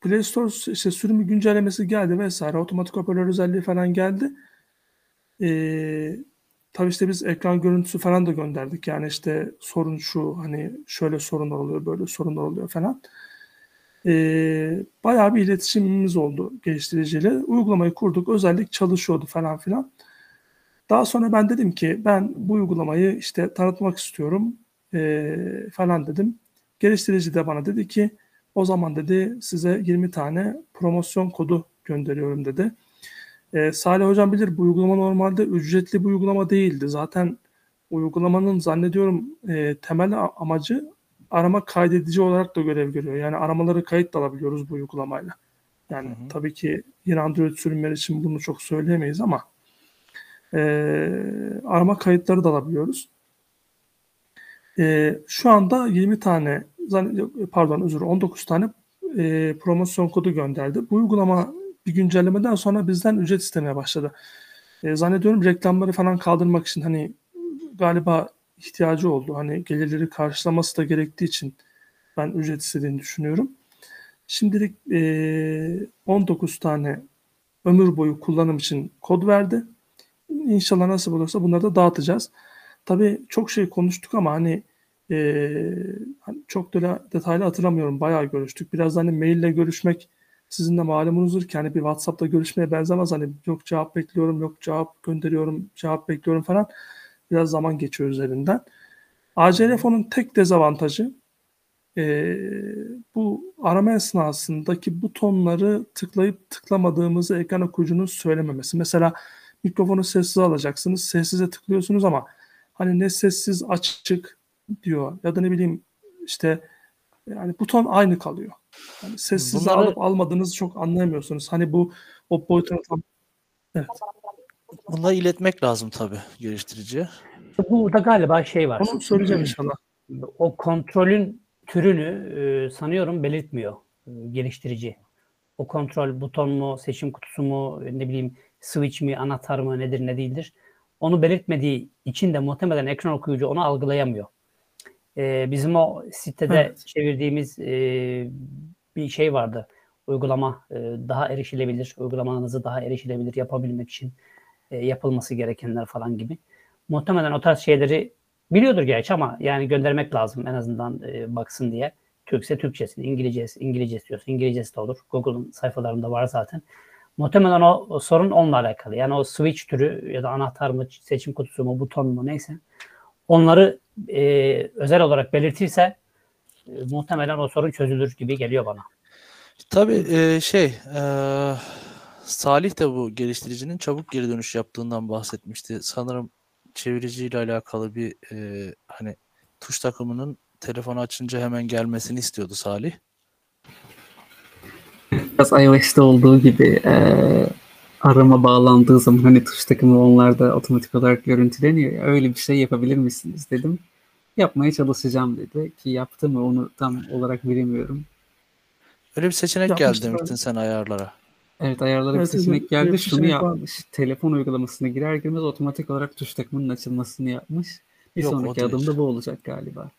E: Play Store işte sürümü güncellemesi geldi vesaire. Otomatik hoparlör özelliği falan geldi. Ee, tabii işte biz ekran görüntüsü falan da gönderdik. Yani işte sorun şu hani şöyle sorunlar oluyor böyle sorunlar oluyor falan. Ee, bayağı bir iletişimimiz oldu geliştiriciyle. Uygulamayı kurduk. Özellik çalışıyordu falan filan. Daha sonra ben dedim ki ben bu uygulamayı işte tanıtmak istiyorum e, falan dedim. Geliştirici de bana dedi ki o zaman dedi size 20 tane promosyon kodu gönderiyorum dedi. E, Salih Hocam bilir bu uygulama normalde ücretli bir uygulama değildi. Zaten uygulamanın zannediyorum e, temel amacı arama kaydedici olarak da görev görüyor. Yani aramaları kayıt da alabiliyoruz bu uygulamayla. Yani hı hı. tabii ki yine Android sürümleri için bunu çok söyleyemeyiz ama e, arama kayıtları da alabiliyoruz. E, şu anda 20 tane pardon özür 19 tane e, promosyon kodu gönderdi. Bu uygulama bir güncellemeden sonra bizden ücret istemeye başladı. E, zannediyorum reklamları falan kaldırmak için hani galiba ihtiyacı oldu. Hani gelirleri karşılaması da gerektiği için ben ücret istediğini düşünüyorum. Şimdilik e, 19 tane ömür boyu kullanım için kod verdi. İnşallah nasıl olursa bunları da dağıtacağız. Tabii çok şey konuştuk ama hani e, hani çok da detaylı hatırlamıyorum. Bayağı görüştük. Biraz hani maille görüşmek sizin de malumunuzdur ki hani bir WhatsApp'ta görüşmeye benzemez. Hani yok cevap bekliyorum, yok cevap gönderiyorum, cevap bekliyorum falan. Biraz zaman geçiyor üzerinden. ACL fonun tek dezavantajı e, bu arama esnasındaki butonları tıklayıp tıklamadığımızı ekran okuyucunun söylememesi. Mesela mikrofonu sessiz alacaksınız. Sessize tıklıyorsunuz ama hani ne sessiz açık diyor ya da ne bileyim işte yani buton aynı kalıyor. Yani sessiz Bunları... alıp almadığınızı çok anlayamıyorsunuz. Hani bu o boyutunu tam
B: Evet. Bunları iletmek lazım tabii geliştiriciye.
D: Burada galiba şey var.
E: Onu söyleyeceğim inşallah.
D: O kontrolün türünü e, sanıyorum belirtmiyor e, geliştirici. O kontrol buton mu, seçim kutusu mu, ne bileyim switch mi, anahtar mı nedir ne değildir. Onu belirtmedi için de muhtemelen ekran okuyucu onu algılayamıyor. E, bizim o sitede evet. çevirdiğimiz e, bir şey vardı. Uygulama e, daha erişilebilir, uygulamanızı daha erişilebilir yapabilmek için e, yapılması gerekenler falan gibi. Muhtemelen o tarz şeyleri biliyordur gerçi ama yani göndermek lazım en azından e, baksın diye. Türkse Türkçesini, İngilizcesi, İngilizce istiyorsa İngilizcesi de olur. Google'ın sayfalarında var zaten. Muhtemelen o, o sorun onunla alakalı. Yani o switch türü ya da anahtar mı, seçim kutusu mu, buton mu neyse. Onları e, özel olarak belirtirse e, muhtemelen o sorun çözülür gibi geliyor bana.
B: Tabii e, şey e, Salih de bu geliştiricinin çabuk geri dönüş yaptığından bahsetmişti. Sanırım çeviriciyle alakalı bir e, hani tuş takımının telefonu açınca hemen gelmesini istiyordu Salih.
C: Biraz iOS'te olduğu gibi e, arama bağlandığı zaman hani tuş takımı onlarda otomatik olarak görüntüleniyor. Ya, öyle bir şey yapabilir misiniz dedim. yapmaya çalışacağım dedi ki yaptı mı onu tam olarak bilemiyorum.
B: Öyle bir seçenek geldi demiştin sen ayarlara.
C: Evet ayarlara bir
E: Evet,
C: seçenek
E: evet,
C: geldi.
E: bir
C: Şunu
E: seçenek
C: yapmış. Telefon uygulamasına girer girmez otomatik olarak tuş takımının açılmasını yapmış. Bir
B: Yok,
C: sonraki adım da bu olacak galiba.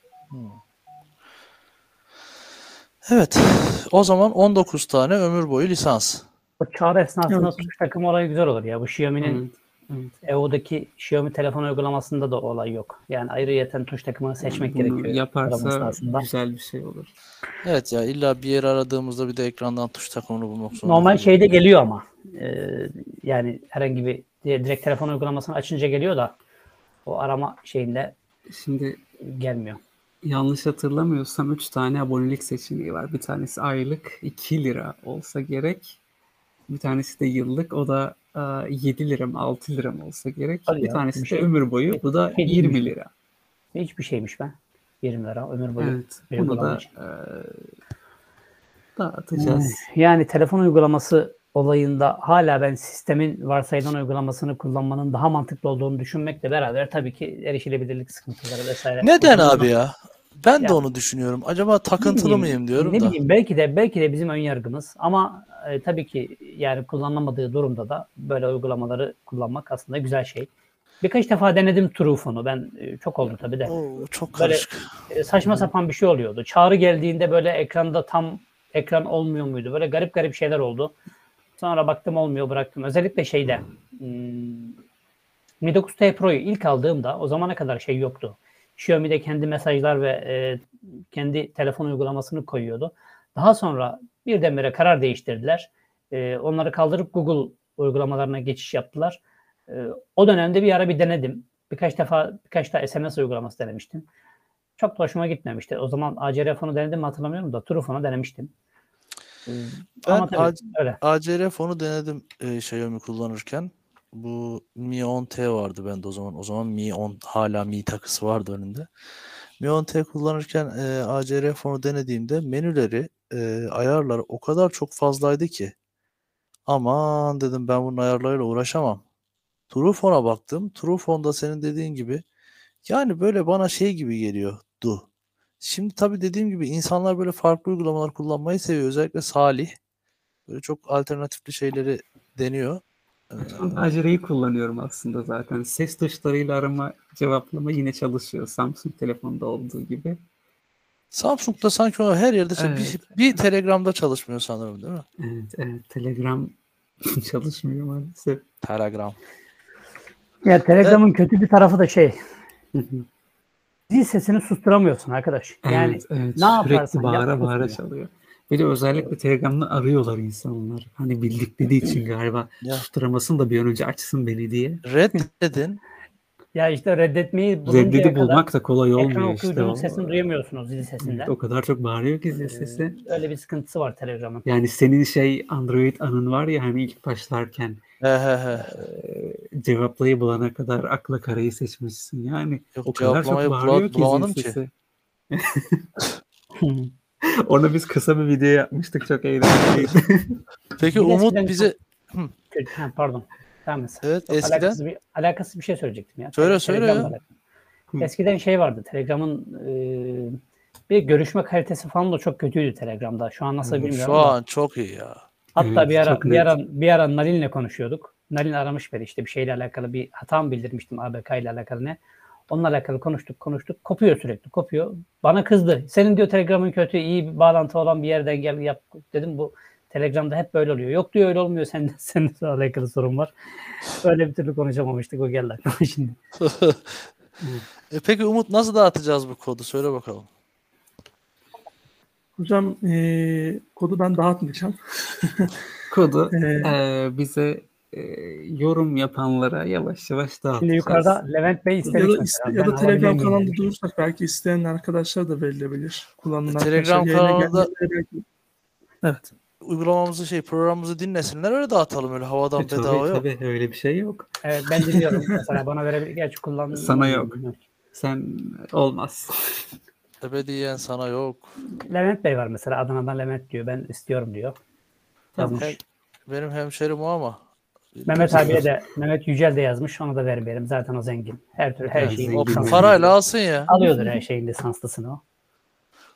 B: Evet. O zaman 19 tane ömür boyu lisans.
D: O çağrı esnasında
E: Evet.
D: tuş takımı olayı güzel olur ya. Bu Xiaomi'nin
C: Evet.
D: EO'daki Xiaomi telefon uygulamasında da olay yok. Yani ayrıyeten tuş takımını seçmek
C: Bunu
D: gerekiyor.
C: yaparsa güzel bir şey olur.
B: Evet ya illa bir yer aradığımızda bir de ekrandan tuş takımını bulmak zorunda.
D: Normal şeyde geliyor ama. Ee, yani herhangi bir direkt telefon uygulamasını açınca geliyor da o arama şeyinde
C: Şimdi
D: gelmiyor.
C: yanlış hatırlamıyorsam 3 tane abonelik seçeneği var. Bir tanesi aylık 2 lira olsa gerek. Bir tanesi de yıllık. O da e, 7 lira mı 6 lira mı olsa gerek.
D: Hadi
C: bir
D: ya,
C: tanesi
D: bir
C: de
D: şey-
C: ömür boyu. Bu da
D: şey
C: 20
D: değilmiş.
C: lira.
D: Hiçbir şeymiş ben. 20 lira ömür boyu.
C: Evet. Bunu da e, dağıtacağız.
D: Yani telefon uygulaması olayında hala ben sistemin varsayılan uygulamasını kullanmanın daha mantıklı olduğunu düşünmekle beraber tabii ki erişilebilirlik sıkıntıları vesaire.
B: Neden abi ya? Ben de
D: Ya.
B: onu düşünüyorum. Acaba takıntılı
D: Ne bileyim,
B: mıyım diyorum
D: ne
B: da.
D: bileyim belki de belki de bizim ön yargımız ama e, tabii ki yani kullanılamadığı durumda da böyle uygulamaları kullanmak aslında güzel şey. Birkaç defa denedim Truefone'u. Ben e, çok oldu tabii de.
B: Oo, çok
D: Böyle-
B: karışık.
D: E, saçma sapan bir şey oluyordu. Çağrı geldiğinde böyle ekranda tam ekran olmuyor muydu? Böyle garip garip şeyler oldu. Sonra baktım olmuyor bıraktım. Özellikle şeyde hmm, Mi 9T Pro'yu ilk aldığımda o zamana kadar şey yoktu. Xiaomi'de kendi mesajlar ve e, kendi telefon uygulamasını koyuyordu. Daha sonra birdenbire karar değiştirdiler. E, onları kaldırıp Google uygulamalarına geçiş yaptılar. E, o dönemde bir ara bir denedim. Birkaç defa birkaç da SMS uygulaması denemiştim. Çok da hoşuma gitmemişti. O zaman ACR fonu denedim hatırlamıyorum da Truefone'u denemiştim. E,
B: Ben
D: ama tabii
B: AC
D: öyle.
B: ACR fonu denedim e, Xiaomi kullanırken. Bu Mi 10T vardı bende o zaman. O zaman Mi 10 hala Mi takısı vardı önünde. Mi 10T kullanırken e, ACR fonu denediğimde menüleri, e, ayarları o kadar çok fazlaydı ki. Aman dedim ben bunun ayarlarıyla uğraşamam. Truefone'a baktım. Truefone'da senin dediğin gibi yani böyle bana şey gibi geliyordu. Şimdi tabii dediğim gibi insanlar böyle farklı uygulamalar kullanmayı seviyor. Özellikle Salih. Böyle çok alternatifli şeyleri deniyor.
C: Ben Acere'yi kullanıyorum aslında zaten. Ses tuşlarıyla arama cevaplama yine çalışıyor. Samsung telefonda olduğu gibi.
B: Samsung'da sanki o her yerde çalış-
C: Evet.
B: bir, bir Telegram'da çalışmıyor sanırım değil mi?
C: Evet, evet. Telegram çalışmıyor maalesef.
B: Telegram.
D: Ya Telegram'ın kötü bir tarafı da şey. Zil sesini susturamıyorsun arkadaş. Yani
C: evet, evet.
D: ne yaparsan
C: Sürekli bağıra bağıra çalıyor. Bir de özellikle Telegram'da arıyorlar insanlar. Hani bildikleri için galiba
B: Ya.
C: susturamasın da bir an önce açsın beni diye.
B: Reddedin.
D: ya işte reddetmeyi
C: Reddedi
D: kadar
C: bulmak da kolay
D: ekran
C: olmuyor işte. O,
D: sesini duyamıyorsunuz zil sesinden.
C: Evet, o kadar çok bağırıyor ki zil sesi.
D: Öyle bir sıkıntısı var Telegram'ın.
C: Yani senin şey Android anın var ya hani ilk başlarken
B: He he he.
C: e, cevaplayı bulana kadar akla karayı seçmişsin. Yani
B: Yok,
C: o kadar çok bağırıyor ki zil
B: ki.
C: sesi. Ona biz kısa bir video yapmıştık çok eğlenceliydi.
B: Peki
D: Bir
B: Umut bize
D: Ha, pardon. Tamam
B: evet
D: Çok
B: eskiden
D: alakasız bir, alakasız bir şey söyleyecektim ya.
B: Söyle, söyle ya.
D: Eskiden şey vardı. Telegram'ın e, bir görüşme kalitesi falan da çok kötüydü Telegram'da. Şu an nasıl bilmiyorum.
B: şu
D: da.
B: an çok iyi ya.
D: Hatta
C: Evet,
D: bir ara bir ara bir ara Nalin'le konuşuyorduk. Nalin aramış beni işte bir şeyle alakalı bir hata mı bildirmiştim ABK ile alakalı ne. Onunla alakalı konuştuk konuştuk. Kopuyor sürekli kopuyor. Bana kızdı. Senin diyor Telegram'ın kötü iyi bir bağlantı olan bir yerden gel yap. Dedim bu Telegram'da hep böyle oluyor. Yok diyor öyle olmuyor. Sen seninle alakalı sorun var. Öyle bir türlü konuşamamıştık. O geldi aklıma şimdi.
B: E peki Umut nasıl dağıtacağız bu kodu? Söyle bakalım.
E: Hocam eee, kodu ben dağıtmayacağım.
C: Kodu
E: Eee,
C: e, bize e, yorum yapanlara yavaş yavaş dağıtacağız.
D: Şimdi yukarıda Levent Bey
E: ya
D: istemiş.
E: da,
D: mesela.
E: iste- ya da Telegram kanalında
D: demiş.
E: duyursak belki isteyen arkadaşlar da verilebilir. Kullanan
B: E, Telegram kanalında-
E: belki- Evet.
B: Uygulamamızı şey programımızı dinlesinler öyle dağıtalım öyle havadan
C: E, tabii,
B: bedava yok.
C: tabii, öyle bir şey yok.
D: Evet ben dinliyorum. Mesela bana verebilir. Gerçi kullandım.
C: Sana yok. Sen olmaz.
B: Ebediyen sana yok.
D: Levent Bey var mesela. Adana'dan Levent diyor. Ben istiyorum diyor.
C: Tamam.
B: Hem- benim hemşerim o ama
D: Mehmet abiye de Mehmet Yücel de yazmış. Onu da vermeyelim. Zaten o zengin. Her türlü her şeyi
B: O
C: Bilmiyorum.
B: parayla alsın ya.
D: alıyordur her şeyin lisanslısını o.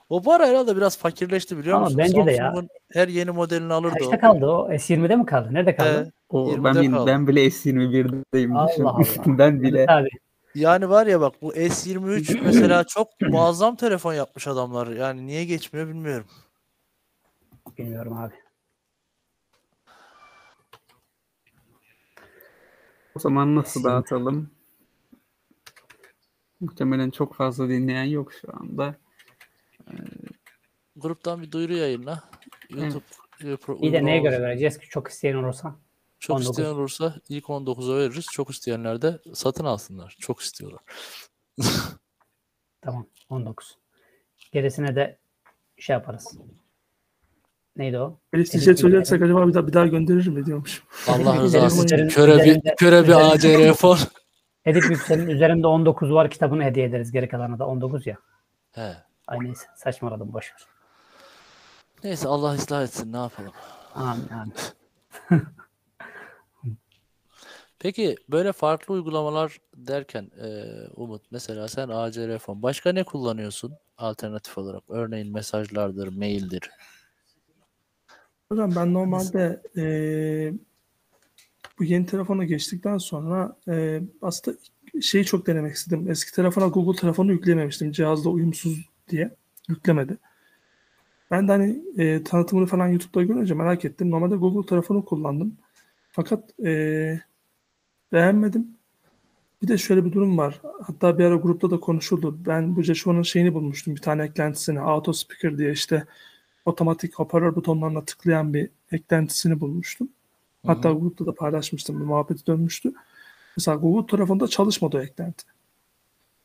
B: O parayla da biraz fakirleşti biliyor
D: Ama
B: musun?
D: bence de ya.
B: Samsung'un her yeni modelini alırdı o.
D: Kaçta kaldı o? S20'de mi kaldı? Nerede kaldı?
B: Ee,
C: O,
B: 20'de
C: ben,
B: kaldı.
C: ben bile S21'deyim.
D: Allah. Allah.
C: Üstünden bile.
D: Abi.
B: Yani var ya bak bu S23 mesela çok muazzam telefon yapmış adamlar. Yani niye geçmiyor bilmiyorum.
D: Bilmiyorum abi.
C: O zaman nasıl
D: S20.
C: dağıtalım? Muhtemelen çok fazla dinleyen yok şu anda.
B: Gruptan bir duyuru yayınla. YouTube e, pro-
D: İyi de neye göre vereceğiz ki çok isteyen olursa?
B: Çok
D: 19.
B: isteyen olursa ilk 19'a veririz. Çok isteyenler de satın alsınlar. Çok istiyorlar.
D: Tamam 19. Gerisine de şey yaparız. Neydi o?
E: Bir şey söylersek acaba bir daha, bir daha gönderir mi diyormuş.
B: Allah rızası için köre bir, köre bir ACR fon.
D: Edip Yüksel'in üzerinde 19 var kitabını hediye ederiz. Geri kalanı da 19 ya.
B: He.
D: Ay neyse saçmaladım boş ver.
B: Neyse Allah ıslah etsin ne yapalım.
D: Amin amin.
B: Peki böyle farklı uygulamalar derken e, Umut mesela sen ACR fon başka ne kullanıyorsun alternatif olarak? Örneğin mesajlardır, maildir.
E: Hocam ben normalde eee, bu yeni telefona geçtikten sonra eee, aslında şeyi çok denemek istedim. Eski telefona Google telefonu yükleyememiştim. Cihazla uyumsuz diye. Yüklemedi. Ben de hani eee, tanıtımını falan YouTube'da görünce merak ettim. Normalde Google telefonu kullandım. Fakat eee, beğenmedim. Bir de şöyle bir durum var. Hatta bir ara grupta da konuşuldu. Ben bu Joshua'nın şeyini bulmuştum. Bir tane eklentisini. Auto Speaker diye işte otomatik hoparlör butonlarına tıklayan bir eklentisini bulmuştum. Hatta
B: hı.
E: grupta da paylaşmıştım. Bir muhabbeti dönmüştü. Mesela Google tarafında çalışmadı o eklenti.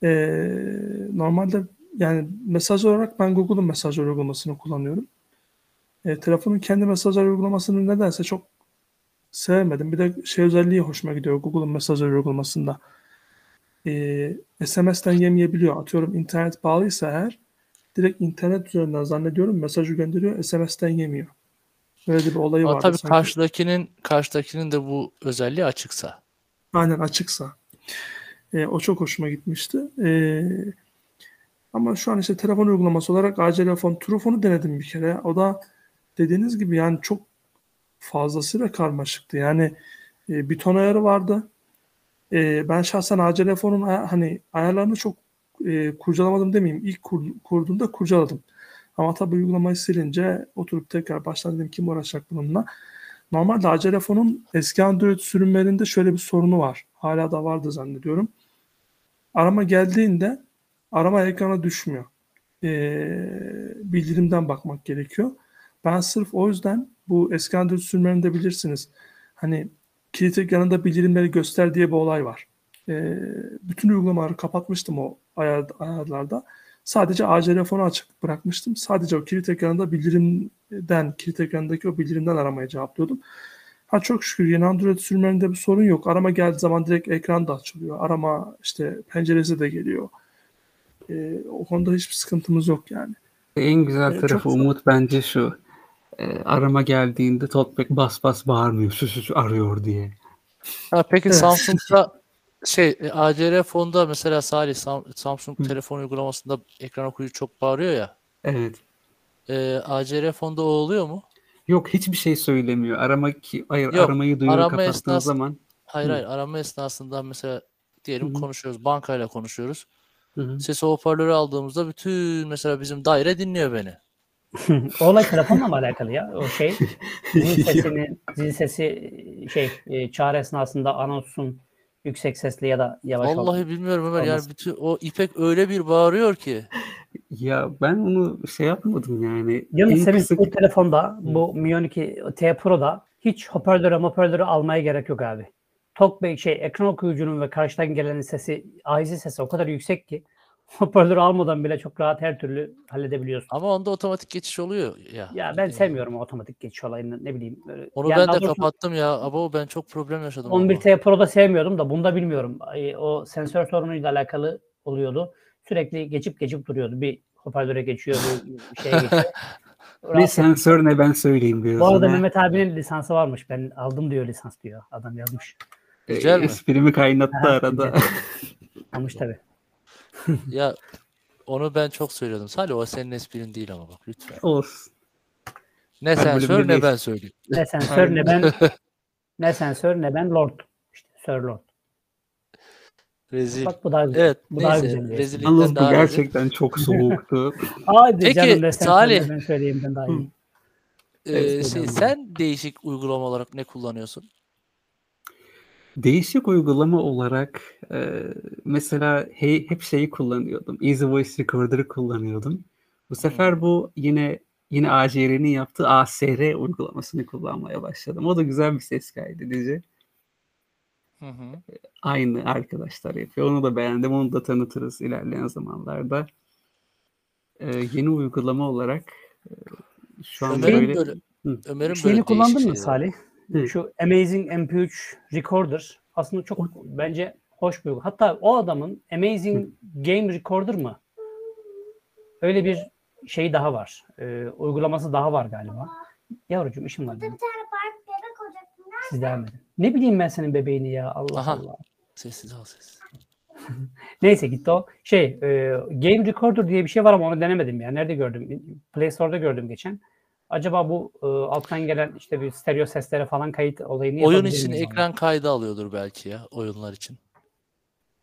E: Ee, normalde yani mesaj olarak ben Google'un mesaj uygulamasını kullanıyorum. Ee, telefonun kendi mesaj uygulamasını nedense çok sevmedim. Bir de şey özelliği hoşuma gidiyor Google'un mesaj uygulamasında. Ee, SMS'ten yemeyebiliyor. Atıyorum internet bağlıysa eğer direkt internet üzerinden zannediyorum mesajı gönderiyor SMS'ten yemiyor. Böyle bir olayı vardı
B: tabii
E: sanki.
B: karşıdakinin karşıdakinin de bu özelliği açıksa.
E: Aynen açıksa. E, o çok hoşuma gitmişti. E, ama şu an işte telefon uygulaması olarak ACL Phone, Truefone'u denedim bir kere. O da dediğiniz gibi yani çok fazlasıyla karmaşıktı. Yani e, bir ton ayarı vardı. E, ben şahsen ay- hani ayarlarını çok e, kurcalamadım demeyeyim. İlk kur, kurduğumda kurcaladım. Ama tabii uygulamayı silince oturup tekrar baştan dedim kim uğraşacak bununla. Normalde ACL Phone'un eski Android sürümlerinde şöyle bir sorunu var. Hala da vardı zannediyorum. Arama geldiğinde arama ekrana düşmüyor. Ee, bildirimden bakmak gerekiyor. Ben sırf o yüzden bu eski Android sürümlerinde bilirsiniz. Hani kilit ekranında bildirimleri göster diye bir olay var. Ee, bütün uygulamaları kapatmıştım o ayar, ayarlarda. Sadece ACL fonu açık bırakmıştım. Sadece o kilit ekranında bildirimden, kilit ekranındaki o bildirimden aramaya cevaplıyordum. Ha çok şükür yeni Android sürümlerinde bir sorun yok. Arama geldiği zaman direkt ekran da açılıyor. Arama işte penceresi de geliyor. Ee, o konuda hiçbir sıkıntımız yok yani.
C: En güzel
E: Ee,
C: tarafı
E: çok-
C: Umut bence şu. Ee, arama geldiğinde Talkback bas bas bağırmıyor. Sus sus arıyor diye.
B: Ha, peki
E: Evet.
B: Samsung'da şey e, ACR fonda mesela Salih Sam- Samsung
C: Hı.
B: telefon uygulamasında ekran okuyucu çok bağırıyor ya.
C: Evet.
B: E, ACR fonda o oluyor mu?
C: Yok hiçbir şey söylemiyor. Arama ki hayır
B: Yok,
C: aramayı duyuyor
B: arama
C: kapattığın
B: esnası-
C: zaman.
B: Hayır
C: Hı.
B: hayır arama esnasında mesela diyelim
C: Hı hı.
B: konuşuyoruz bankayla konuşuyoruz.
C: Hı hı.
B: Sesi hoparlörü aldığımızda bütün mesela bizim daire dinliyor beni.
D: o olay telefonla mı alakalı ya? O şey zil sesini, zil sesi şey e, çağrı esnasında anonsun yüksek sesli ya da yavaş
B: Vallahi bilmiyorum Ömer yani bütün o İpek öyle bir bağırıyor ki.
C: Ya ben onu şey yapmadım yani.
D: Yalnız
C: En
D: Semih
C: kısık-
D: bu telefonda bu Mi 12 T Pro'da hiç hoparlöre hoparlöre almaya gerek yok abi. Talkback şey ekran okuyucunun ve karşıdan gelenin sesi aizi sesi o kadar yüksek ki hoparlörü almadan bile çok rahat her türlü halledebiliyorsun.
B: Ama onda otomatik geçiş oluyor ya.
D: Ya ben
B: Ee,
D: sevmiyorum o otomatik geçiş olayını ne bileyim. Böyle.
B: Onu
D: Yani
B: ben de
D: doğrusu
B: kapattım ya. Abo ben çok problem yaşadım.
D: 11
B: onunla.
D: T Pro'da sevmiyordum da bunda bilmiyorum. O sensör sorunuyla alakalı oluyordu. Sürekli geçip geçip duruyordu. Bir hoparlöre geçiyor, bir şeye geçiyor.
C: Ne sensör ne ben söyleyeyim diyorsun.
D: Bu arada
C: ha?
D: Mehmet abinin lisansı varmış. Ben aldım diyor lisans diyor. Adam yazmış.
B: Güzel mi?
C: Esprimi kaynattı arada.
D: Almış tabii.
B: Ya onu ben çok söylüyordum. Salih o senin esprin değil ama bak lütfen.
C: Olsun.
B: Ne
C: Ben
B: sen sor ne ben söyleyeyim.
D: Ne sensör ne ben ne sensör ne ben Lord. İşte Sir Lord.
B: Rezil.
D: Bak bu daha güzel.
B: Evet
D: bu daha
B: neyse
D: güzel. bir espri.
B: rezillikten
C: Yalnız bu
B: daha rezil.
C: gerçekten çok soğuktu.
D: Hadi
B: Peki,
D: canım
B: Salih.
D: ben söyleyeyimden daha iyi.
B: Ee,
C: Evet,
B: şey, sen değişik uygulama olarak ne kullanıyorsun?
C: Değişik uygulama olarak e, mesela he- hep şeyi kullanıyordum. Easy Voice Recorder'ı kullanıyordum. Bu sefer bu yine yine ACR'nin yaptığı ASR uygulamasını kullanmaya başladım. O da güzel bir ses kaydedici.
B: Hı hı.
C: Aynı arkadaşlar yapıyor. Onu da beğendim. Onu da tanıtırız ilerleyen zamanlarda. E, yeni uygulama olarak e, şu an
B: Ömer'in
C: böyle
B: böyle. Ömer'in
D: Şeyini
B: böyle
D: kullandın mı. Salih?
C: Hı.
D: Şu Amazing MP3 Recorder aslında çok bence hoş bir uygulama. Hatta o adamın Amazing Game Recorder mı? Öyle bir şey daha var. Ee, uygulaması daha var galiba. Yavrucuğum işim var. benim. Siz devam edin. Ne bileyim ben senin bebeğini ya Allah
B: Aha.
D: Allah.
B: Sessiz al sessiz.
D: Neyse gitti o. Şey e, Game Recorder diye bir şey var ama onu denemedim ya. Nerede gördüm? Play Store'da gördüm geçen. Acaba bu e, alttan gelen işte bir stereo seslere falan kayıt olayını
B: Oyun için
D: miyim ona?
B: ekran kaydı alıyordur belki ya oyunlar için.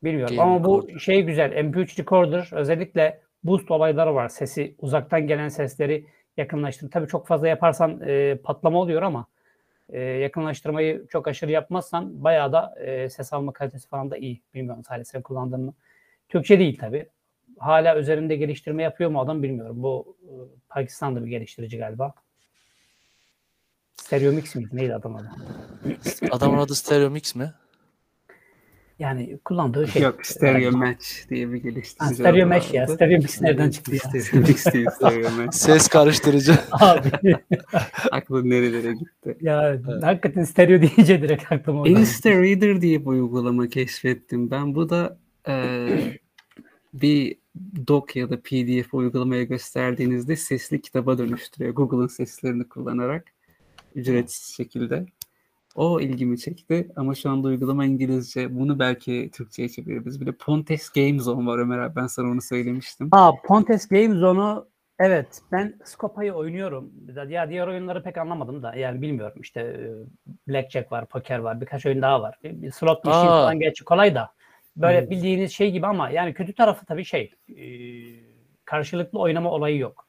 D: Bilmiyorum
B: Game
D: ama bu
B: recorder.
D: şey güzel. MP3 recorder özellikle boost olayları var. Sesi uzaktan gelen sesleri yakınlaştırır. Tabii çok fazla yaparsan e, patlama oluyor ama e, yakınlaştırmayı çok aşırı yapmazsan bayağı da e, ses alma kalitesi falan da iyi. Bilmiyorum Salih sen kullandın mı? Türkçe değil tabii. Hala üzerinde geliştirme yapıyor mu adam bilmiyorum. Bu e, Pakistan'da bir geliştirici galiba. Stereo Mix miydi? Neydi adam adı?
B: Adamın adı Stereo Mix mi?
D: Yani kullandığı şey.
C: yok Stereo Match diye bir geliştirici.
D: Ha, stereo Mesh ya. Stereo Mix nereden çıktı ya?
C: Stereo Mix değil, Stereo Match.
B: Ses karıştırıcı.
D: Abi
C: Aklım nerelere gitti.
D: ya hakikaten stereo deyince direkt aklıma o geldi.
C: Insta Reader diye bir uygulama keşfettim. Ben bu da eee, bir doc ya da PDF uygulamaya gösterdiğinizde sesli kitaba dönüştürüyor. Google'ın seslerini kullanarak ücretsiz şekilde. O ilgimi çekti ama şu anda uygulama İngilizce. Bunu belki Türkçe'ye çeviririz. Bir de Pontes Game Zone var Ömer abi. Ben sana onu söylemiştim.
D: Aa, Pontes Game Zone'u evet ben Scopa'yı oynuyorum. Ya diğer oyunları pek anlamadım da yani bilmiyorum işte e, Blackjack var, poker var, birkaç oyun daha var. Bir, bir slot machine falan gerçi kolay da böyle
C: Evet.
D: bildiğiniz şey gibi ama yani kötü tarafı tabii şey e, karşılıklı oynama olayı yok.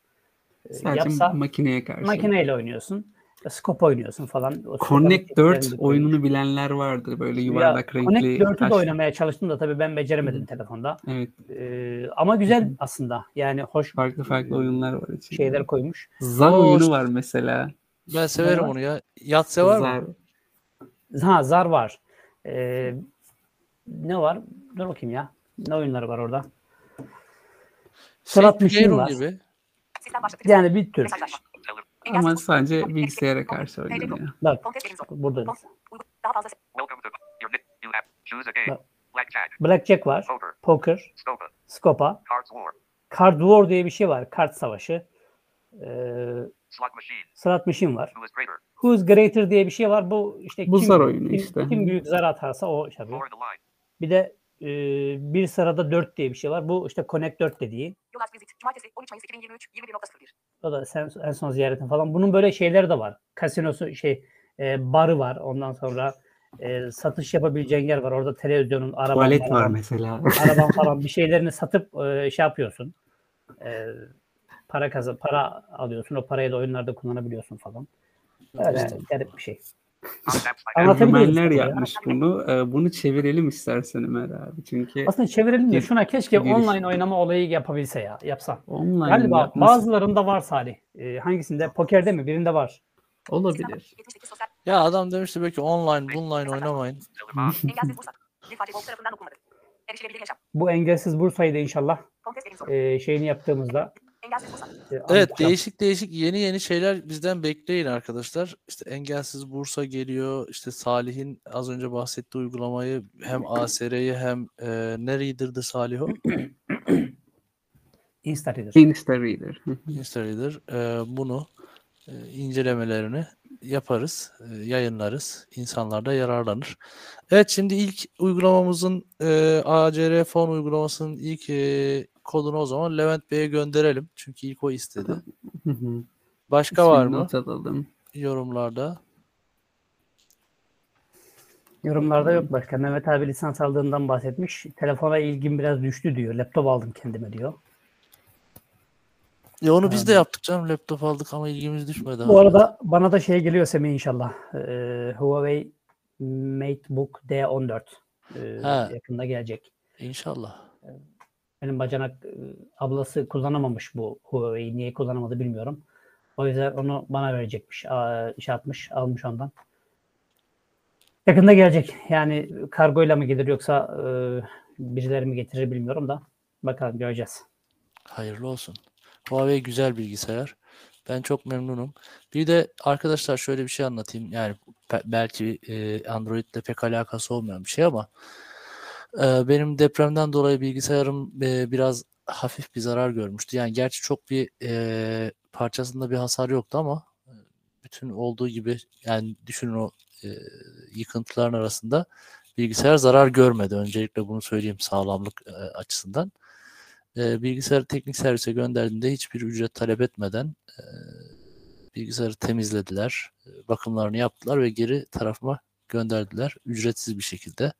D: E,
C: Sadece
D: Yapsa
C: makineye karşı.
D: makineyle oynuyorsun. Scope oynuyorsun falan. O
C: Connect 4
D: tekniklerini de
C: oyununu bilenler vardır. Böyle
D: Ya,
C: yuvarlak renkli.
D: Connect 4'ü de oynamaya çalıştım da tabii ben beceremedim telefonda.
C: Evet.
D: Ee, ama güzel aslında. Yani hoş
C: Farklı farklı oyunlar var içinde.
D: şeyler koymuş.
C: Zar
B: Oo,
C: oyunu var mesela.
B: Ben severim onu ya. Yatse var mı?
C: Zar.
D: Ha Zar var. Ee, ne var? Dur bakayım ya. Ne oyunları var orada?
B: Şey,
D: machine
B: Playroom
D: var.
B: gibi.
D: Yani bir tür.
C: Ama sadece bilgisayara karşı oynanıyor.
D: Bak burada. Bak.
G: Blackjack,
D: var.
G: poker. Scopa,
D: Card War diye bir şey var. Kart savaşı. Ee,
G: Slot Machine,
D: var. Who's Greater diye bir şey var. Bu işte
C: Bu
D: kim,
C: zar oyunu
D: kim,
C: işte.
D: kim büyük zar atarsa o
G: Line,
D: Bir de e, bir sırada 4 diye bir şey var. Bu işte Connect 4 dediği.
F: Yol aç visit. Cumartesi 13 Mayıs 2023 21.01.
D: O da sen, en son ziyaretin falan. Bunun böyle şeyleri de var. Kasinosu şey e, barı var. Ondan sonra e, satış yapabileceğin yer var. Orada televizyonun, araban,
C: Tuvalet var
D: araban,
C: mesela.
D: araban falan bir şeylerini satıp e, şey yapıyorsun. E, para kazan, para alıyorsun. O parayı da oyunlarda kullanabiliyorsun falan. Öyle garip bir şey. Ya?
C: yapmış bunu. Ee, bunu çevirelim istersen Ömer abi. Çünkü
D: Aslında çevirelim de şuna keşke
C: geliş-
D: online oynama olayı yapabilse ya. Yapsa.
C: online
D: Galiba
C: yapması
D: bazılarında var Salih. E, hangisinde? Pokerde mi? Birinde var.
C: olabilir.
F: 78 sosyal.
B: Ya adam demişti belki online, bunline oynamayın.
D: Bu engelsiz Bursa'yı da inşallah e, şeyini yaptığımızda
B: Evet
D: anlatacağım.
B: değişik değişik yeni yeni şeyler bizden bekleyin arkadaşlar. İşte engelsiz Bursa geliyor. İşte Salih'in az önce bahsettiği uygulamayı hem ASR'yi hem e, ne Reader'dı Salih o?
D: Insta Reader.
C: Insta Reader.
B: Insta Reader. E, bunu e, incelemelerini yaparız, e, yayınlarız. İnsanlar da yararlanır. Evet şimdi ilk uygulamamızın e, ACR fon uygulamasının ilk e, kodunu o zaman Levent Bey'e gönderelim. Çünkü ilk o istedi.
C: Hı hı.
B: Başka var mı
C: Not alalım.
B: yorumlarda?
D: Yorumlarda yok başka. Mehmet abi lisans aldığından bahsetmiş. Telefona ilgim biraz düştü diyor. Laptop aldım kendime diyor.
B: Ya onu biz de
D: Yani-
B: yaptık canım. Laptop aldık ama ilgimiz düşmedi.
D: Bu
B: hala.
D: arada bana da şey geliyor Semih inşallah. Ee, Huawei MateBook D14 ee,
B: Ha.
D: yakında gelecek.
B: İnşallah.
D: Benim bacanak ablası kullanamamış bu Huawei'yi. Niye kullanamadı bilmiyorum. O yüzden onu bana verecekmiş. Şey atmış, almış ondan. Yakında gelecek. Yani kargoyla mı gelir yoksa e, birileri mi getirir bilmiyorum da. Bakalım göreceğiz.
B: Hayırlı olsun. Huawei güzel bilgisayar. Ben çok memnunum. Bir de arkadaşlar şöyle bir şey anlatayım. Yani belki e, Android'le pek alakası olmayan bir şey ama benim depremden dolayı bilgisayarım e, biraz hafif bir zarar görmüştü. Yani gerçi çok bir e, parçasında bir hasar yoktu ama e, bütün olduğu gibi yani düşünün o e, yıkıntıların arasında bilgisayar zarar görmedi. Öncelikle bunu söyleyeyim sağlamlık e, açısından. E, bilgisayarı teknik servise gönderdiğimde hiçbir ücret talep etmeden e, bilgisayarı temizlediler, e, bakımlarını yaptılar ve geri tarafıma gönderdiler ücretsiz bir şekilde.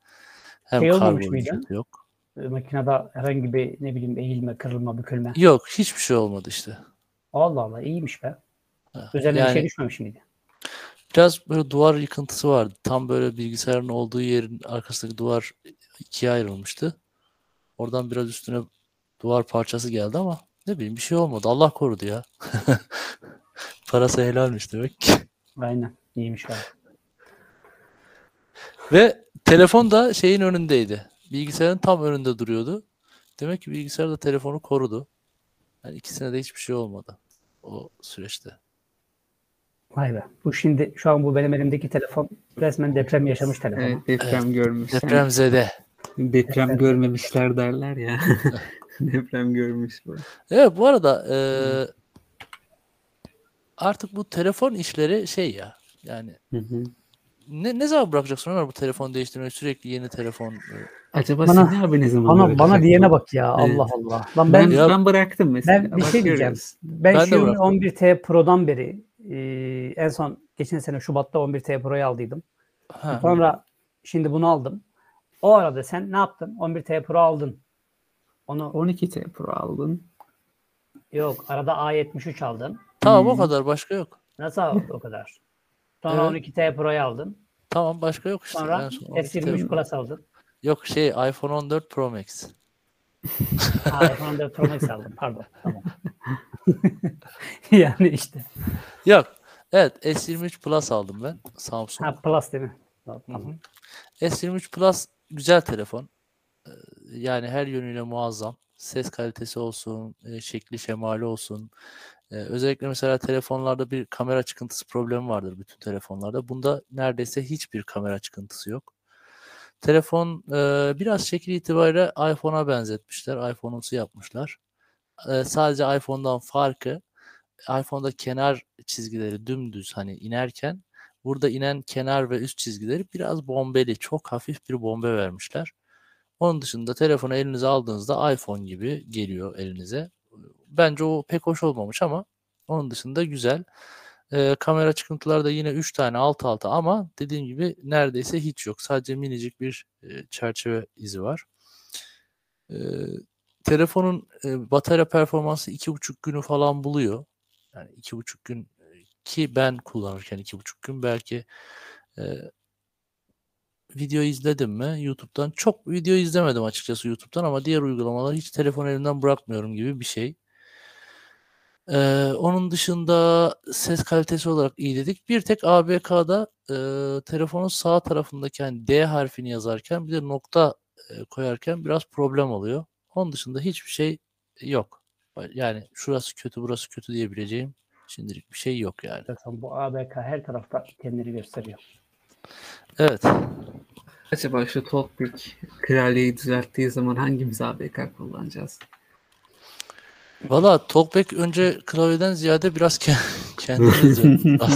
B: Hem
D: Şey olmamış mıydı?
B: yok.
D: E, Makinede herhangi bir ne bileyim eğilme, kırılma, bükülme.
B: Yok, hiçbir şey olmadı işte.
D: Allah Allah iyiymiş be.
B: Ha,
D: Üzerine bir şey
B: Yani
D: düşmemiş miydi?
B: biraz böyle duvar yıkıntısı vardı. Tam böyle bilgisayarın olduğu yerin arkasındaki duvar ikiye ayrılmıştı. Oradan biraz üstüne duvar parçası geldi ama ne bileyim bir şey olmadı. Allah korudu ya. Parası helalmiş demek ki.
D: Aynen. iyiymiş be.
B: Ve telefon da şeyin önündeydi. Bilgisayarın tam önünde duruyordu. Demek ki bilgisayar da telefonu korudu. Yani ikisine de hiçbir şey olmadı o süreçte.
D: Vay be. Bu şimdi şu an bu benim elimdeki telefon resmen deprem yaşamış telefon.
C: Evet, deprem görmüş.
B: Depremzede.
C: Deprem görmemişler derler ya. deprem görmüş bu.
B: Evet bu arada eee, artık bu telefon işleri şey ya yani
C: Hı hı.
B: Ne, ne zaman bırakacaksın Ömer bu telefon değiştirmeyi sürekli yeni telefon e,
C: Acaba
D: Bana-
C: Semih abi ne zaman
D: Bana
C: bırakacak
D: bana diyene bak ya
C: Evet.
D: Allah Allah. Lan
C: Ben,
D: ben
B: Ya-
C: ben bıraktım mesela.
D: ben bir şey diyeceğim. Ben,
B: Ben
D: Xiaomi
B: bıraktım.
D: 11T Pro'dan beri e, en son geçen sene Şubat'ta 11T Pro'yu aldıydım.
B: ha,
D: Sonra şimdi bunu aldım. O arada sen ne yaptın? 11T Pro aldın. Onu
C: 12T Pro aldın.
D: yok arada A73 aldın.
B: tamam o
C: Hmm.
B: kadar başka yok.
D: Nasıl o kadar? Sonra
B: Evet.
D: 12T Pro'yu aldın.
B: Tamam başka yok işte.
D: Sonra
B: En son 12
D: S23
B: telefon.
D: Plus aldın.
B: Yok şey iPhone 14 Pro Max.
D: Ha, iPhone 14 Pro Max aldım. Pardon. Tamam. yani işte.
B: Yok. Evet S23 Plus aldım ben. Samsung.
D: Ha Plus değil mi? Tamam.
B: S23 Plus güzel telefon. Ee, Yani her yönüyle muazzam. Ses kalitesi olsun, e, şekli şemali olsun. Ee, Özellikle mesela telefonlarda bir kamera çıkıntısı problemi vardır bütün telefonlarda. Bunda neredeyse hiçbir kamera çıkıntısı yok. Telefon e, biraz şekil itibariyle iPhone'a benzetmişler. iPhone'umsu yapmışlar. E, Sadece iPhone'dan farkı iPhone'da kenar çizgileri dümdüz hani inerken burada inen kenar ve üst çizgileri biraz bombeli, çok hafif bir bombe vermişler. Onun dışında telefonu elinize aldığınızda iPhone gibi geliyor elinize. Bence o pek hoş olmamış ama onun dışında güzel. Ee, kamera çıkıntıları da yine 3 tane alt alta ama dediğim gibi neredeyse hiç yok. Sadece minicik bir e, çerçeve izi var. Ee, telefonun e, batarya performansı 2,5 günü falan buluyor. Yani 2,5 gün e, ki ben kullanırken 2,5 gün belki e, video izledim mi YouTube'dan? Çok video izlemedim açıkçası YouTube'dan ama diğer uygulamaları hiç telefon elimden bırakmıyorum gibi bir şey. Ee, onun dışında ses kalitesi olarak iyi dedik. Bir tek ABK'da e, telefonun sağ tarafındaki yani D harfini yazarken bir de nokta e, koyarken biraz problem oluyor. Onun dışında hiçbir şey yok. Yani şurası kötü burası kötü diyebileceğim şimdilik bir şey yok yani.
D: Zaten bu ABK her tarafta kendini gösteriyor.
B: Evet.
C: Acaba şu Talkback klavyeyi düzelttiği zaman hangimiz ABK kullanacağız?
B: Valla Talkback önce klavyeden ziyade biraz ke- kendini.